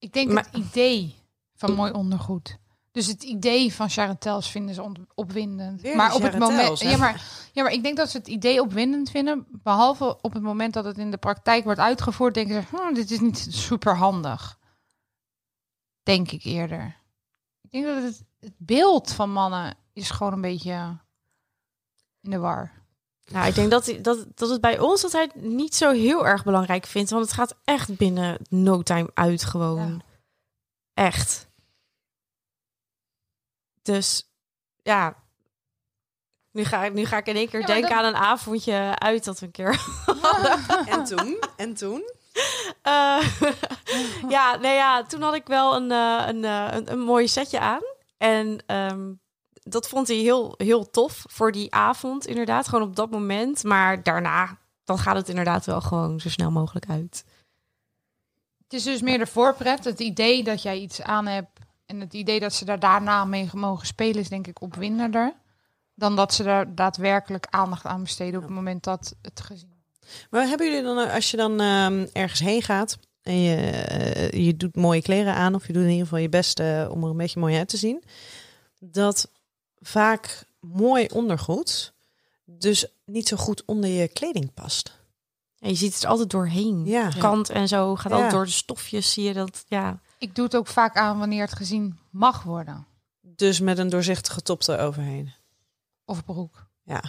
Ik denk Maar- het idee van mooi ondergoed. Dus het idee van charretels vinden ze opwindend. Weer maar op het moment, ja maar, ja, maar ik denk dat ze het idee opwindend vinden. Behalve op het moment dat het in de praktijk wordt uitgevoerd, denken ze: hm, dit is niet super handig. Denk ik eerder. Ik denk dat het, het beeld van mannen is gewoon een beetje in de war. Nou, ik denk dat, dat, dat het bij ons dat hij het niet zo heel erg belangrijk vindt. Want het gaat echt binnen no time uit gewoon. Ja. Echt. Dus ja. Nu ga, ik, nu ga ik in één keer Ja, denken dat- aan een avondje uit dat we een keer... En toen? En toen? Eh, ja, nee ja, toen had ik wel een, eh, een, eh, een, een mooi setje aan. En ehm, dat vond hij heel, heel tof voor die avond, inderdaad. Gewoon op dat moment. Maar daarna, dan gaat het inderdaad wel gewoon zo snel mogelijk uit. Het is dus meer de voorpret. Het idee dat jij iets aan hebt en het idee dat ze daar daarna mee mogen spelen is denk ik opwindender. Dan dat ze daar daadwerkelijk aandacht aan besteden op het moment dat het gezien wordt. Maar hebben jullie dan, eh, als je dan ehm, ergens heen gaat en je, eh, je doet mooie kleren aan, of je doet in ieder geval je best eh, om er een beetje mooi uit te zien, dat vaak mooi ondergoed dus niet zo goed onder je kleding past. En je ziet het er altijd doorheen. Ja. De kant en zo gaat Ja. altijd door de stofjes, zie je dat. Ja, Ik doe het ook vaak aan wanneer het gezien mag worden. Dus met een doorzichtige top eroverheen. Of broek. Ja.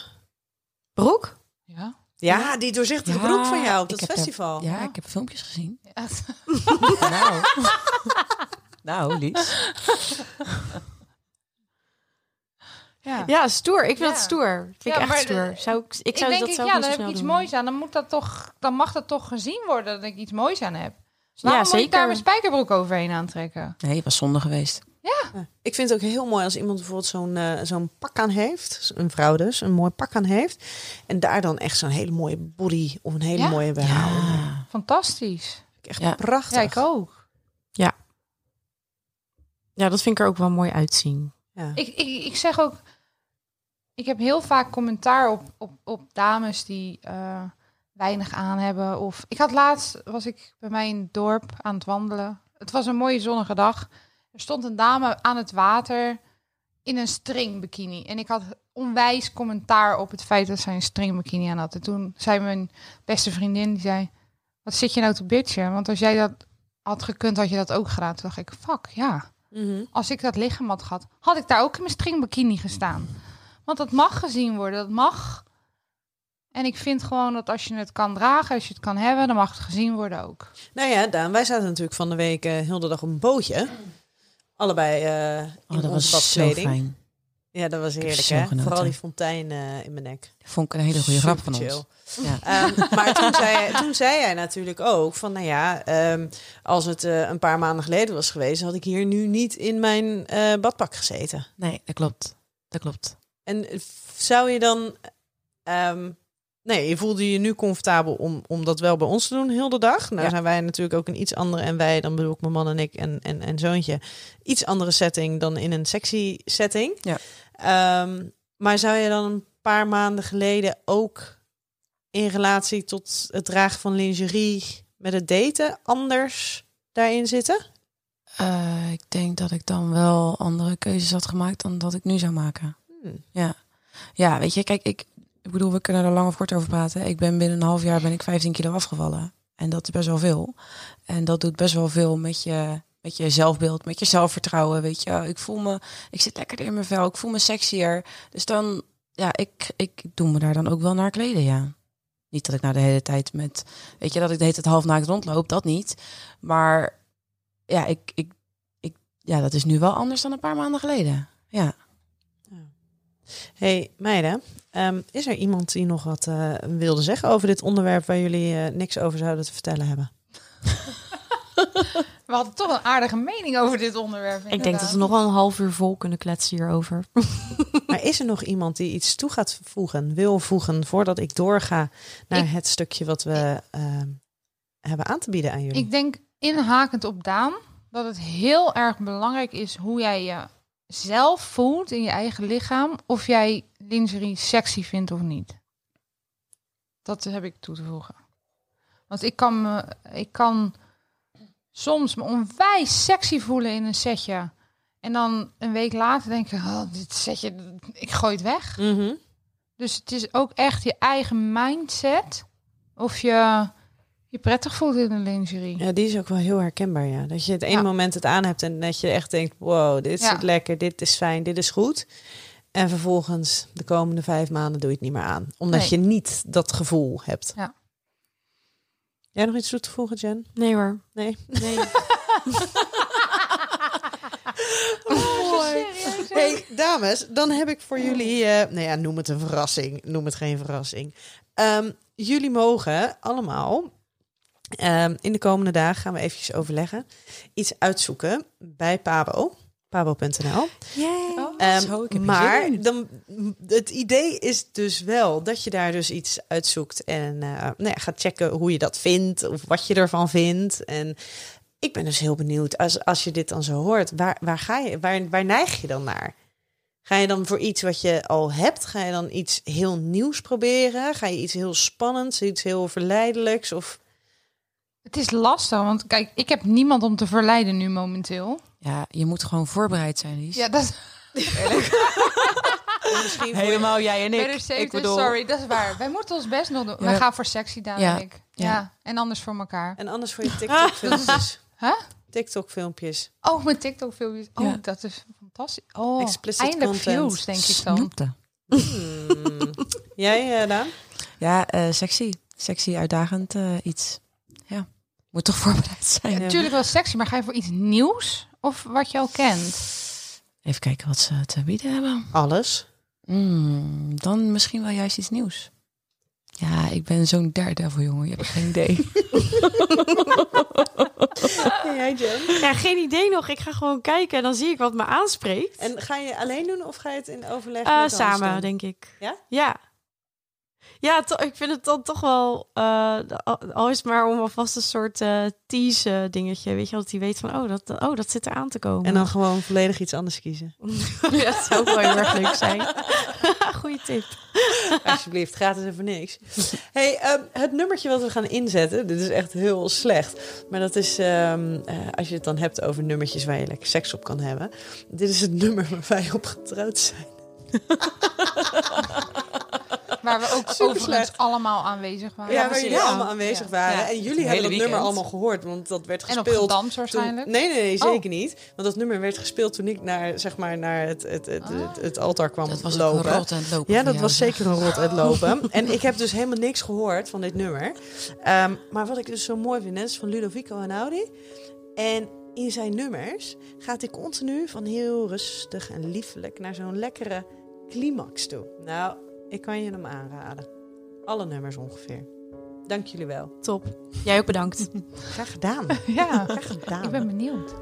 broek? Ja. Ja, die doorzichtige Ja, broek van jou op heb er- festival. Ja, ik heb filmpjes gezien. Ja. nou. nou, Lies. ja. Ja, stoer. Ik vind Ja. dat stoer. Vind Ja, ik echt stoer. Zou ik, ik Ik, zou denk, dat ik, zelf ja, niet dan heb ik iets doen. moois aan. Dan, moet dat toch, dan mag dat toch gezien worden dat ik iets moois aan heb. Waarom Ja, moet ik daar zeker. mijn spijkerbroek overheen aantrekken? Nee, het was zonde geweest. Ja. Ik vind het ook heel mooi als iemand bijvoorbeeld zo'n eh, zo'n pak aan heeft. Een vrouw dus, een mooi pak aan heeft. En daar dan echt zo'n hele mooie body of een hele Ja? mooie. Ja. Fantastisch. Echt Ja. prachtig. Ja, ik ook. Ja, dat vind ik er ook wel mooi uitzien. Ja. Ik, ik, ik zeg ook, ik heb heel vaak commentaar op, op, op dames die eh, weinig aan hebben. Of ik had laatst, was ik bij mij in het dorp aan het wandelen. Het was een mooie zonnige dag. Er stond een dame aan het water in een stringbikini. En ik had onwijs commentaar op het feit dat zij een stringbikini aan had. En toen zei mijn beste vriendin, die zei, wat zit je nou te bitchen? Want als jij dat had gekund, had je dat ook gedaan. Toen dacht ik, fuck, ja Mhm. als ik dat lichaam had gehad, had ik daar ook in mijn stringbikini gestaan. Want dat mag gezien worden, dat mag. En ik vind gewoon dat als je het kan dragen, als je het kan hebben, dan mag het gezien worden ook. Nou ja, Daan, wij zaten natuurlijk van de week eh, heel de dag op een bootje. Allebei eh in Oh, dat was zo badkleding. fijn. Ja, dat was heerlijk, hè? genoten. Vooral die fontein eh, in mijn nek. Vond ik een hele goede grap van ons. Ja. Ehm, maar toen zei, toen zei jij natuurlijk ook van, nou ja, ehm, als het eh, een paar maanden geleden was geweest, had ik hier nu niet in mijn eh, badpak gezeten. Nee, dat klopt. Dat klopt. En zou je dan, ehm, nee, je voelde je nu comfortabel om, om dat wel bij ons te doen heel de dag? Nou Ja. zijn wij natuurlijk ook een iets andere, en wij, dan bedoel ik mijn man en ik en, en, en zoontje, iets andere setting dan in een sexy setting. Ja. Ehm, maar zou je dan een paar maanden geleden ook in relatie tot het dragen van lingerie met het daten anders daarin zitten? Eh, ik denk dat ik dan wel andere keuzes had gemaakt dan dat ik nu zou maken. Ja. Ja, weet je, kijk, ik, ik bedoel, we kunnen er lang of kort over praten. Ik ben binnen een half jaar ben ik 15 kilo afgevallen. En dat is best wel veel. En dat doet best wel veel met je, met je zelfbeeld, met je zelfvertrouwen. Weet je, ik voel me, ik zit lekkerder in mijn vel, ik voel me sexier. Dus dan, ja, ik, ik doe me daar dan ook wel naar kleden, ja. Niet dat ik nou de hele tijd met, weet je, dat ik de hele tijd half naakt rondloop, dat niet. Maar ja, ik, ik, ik, ja, dat is nu wel anders dan een paar maanden geleden. Ja. Hey meiden, ehm, is er iemand die nog wat eh, wilde zeggen over dit onderwerp waar jullie eh, niks over zouden te vertellen hebben? We hadden toch een aardige mening over dit onderwerp. Ik denk dat we nog wel een half uur vol kunnen kletsen hierover. Maar is er nog iemand die iets toe gaat voegen, wil voegen, voordat ik doorga naar Ik- het stukje wat we ehm, hebben aan te bieden aan jullie? Ik denk inhakend op Daan dat het heel erg belangrijk is hoe jij jezelf voelt in je eigen lichaam. Of jij lingerie sexy vindt of niet. Dat heb ik toe te voegen. Want ik kan, me, ik kan soms me onwijs sexy voelen in een setje. En dan een week later denk ik, oh, dit setje, ik gooi het weg. Mhm. Dus het is ook echt je eigen mindset. Of je je prettig voelt in een lingerie. Ja, die is ook wel heel herkenbaar, ja. Dat je het ene Ja. moment het aan hebt en dat je echt denkt, wow, dit Ja. zit lekker, dit is fijn, dit is goed. En vervolgens de komende vijf maanden doe je het niet meer aan. Omdat Nee. je niet dat gevoel hebt. Ja. Jij nog iets toe te voegen, Jen? Nee hoor. Nee? Nee. Hey, dames, dan heb ik voor jullie, eh nou ja, noem het een verrassing, noem het geen verrassing. Ehm, jullie mogen allemaal, ehm, in de komende dagen gaan we eventjes overleggen, iets uitzoeken bij Pabo, pabo.nl. Ehm, er zin maar dan, het idee is dus wel dat je daar dus iets uitzoekt en eh, nou ja, gaat checken hoe je dat vindt of wat je ervan vindt. En ik ben dus heel benieuwd, als, als je dit dan zo hoort, waar, waar, ga je, waar, waar neig je dan naar? Ga je dan voor iets wat je al hebt? Ga je dan iets heel nieuws proberen? Ga je iets heel spannends, iets heel verleidelijks? Of Het is lastig, want kijk, ik heb niemand om te verleiden nu momenteel. Ja, je moet gewoon voorbereid zijn, Lies. Ja, dat misschien Helemaal jij en ik. safe Ik bedoel, sorry, dat is waar. Wij moeten ons best nog doen. Ja. Wij gaan voor sexy, Daan Ja. en ik. Ja. Ja. en anders voor elkaar. En anders voor je TikTok-filmpjes. Huh? TikTok-filmpjes. Oh, mijn TikTok-filmpjes. Oh, Ja. dat is fantastisch. Oh, Explicit eindelijk content. views, denk ik dan. snoepte. Hmm. Jij, eh Daan? Ja, eh, sexy. Sexy, uitdagend eh, iets. Moet toch voorbereid zijn. Ja, natuurlijk wel sexy, maar ga je voor iets nieuws? Of wat je al kent? Even kijken wat ze te bieden hebben. Alles. Hmm, dan misschien wel juist iets nieuws. Ja, ik ben zo'n daredevil, jongen. Je hebt geen idee. jij, Jen? Ja, geen idee nog. Ik ga gewoon kijken en dan zie ik wat me aanspreekt. En ga je alleen doen of ga je het in overleg met anderen samen, doen? denk ik. Ja? Ja. Ja, to- ik vind het dan toch wel, eh, al- is maar om alvast een soort eh tease dingetje, weet je, dat hij weet van, oh dat, oh, dat zit er aan te komen. En dan gewoon volledig iets anders kiezen. ja, dat zou ook wel heel erg leuk zijn. Goeie tip. Alsjeblieft, gratis en voor niks. Hey, ehm, het nummertje wat we gaan inzetten, dit is echt heel slecht. Maar dat is, ehm, eh, als je het dan hebt over nummertjes waar je lekker seks op kan hebben. Dit is het nummer waar wij op getrouwd zijn. Waar we ook Super overigens slecht. allemaal aanwezig waren. Ja, waar jullie ja. allemaal aanwezig Ja. waren. Ja. En jullie hebben dat nummer allemaal gehoord, want dat werd En op gespeeld. Toen, waarschijnlijk. nee, nee, nee, Oh. zeker niet. Want dat nummer werd gespeeld toen ik naar, zeg maar, naar het, het, het, het, het altaar kwam Dat was lopen. een rot aan het lopen. Ja, dat was zeker een rot uitlopen. en ik heb dus helemaal niks gehoord van dit nummer. Ehm, maar wat ik dus zo mooi vind, is van Ludovico en Audi. En in zijn nummers gaat hij continu van heel rustig en liefelijk naar zo'n lekkere climax toe. Nou, ik kan je hem aanraden. Alle nummers ongeveer. Dank jullie wel. Top. Jij ook bedankt. Graag gedaan. Ja, Graag gedaan. ik ben benieuwd.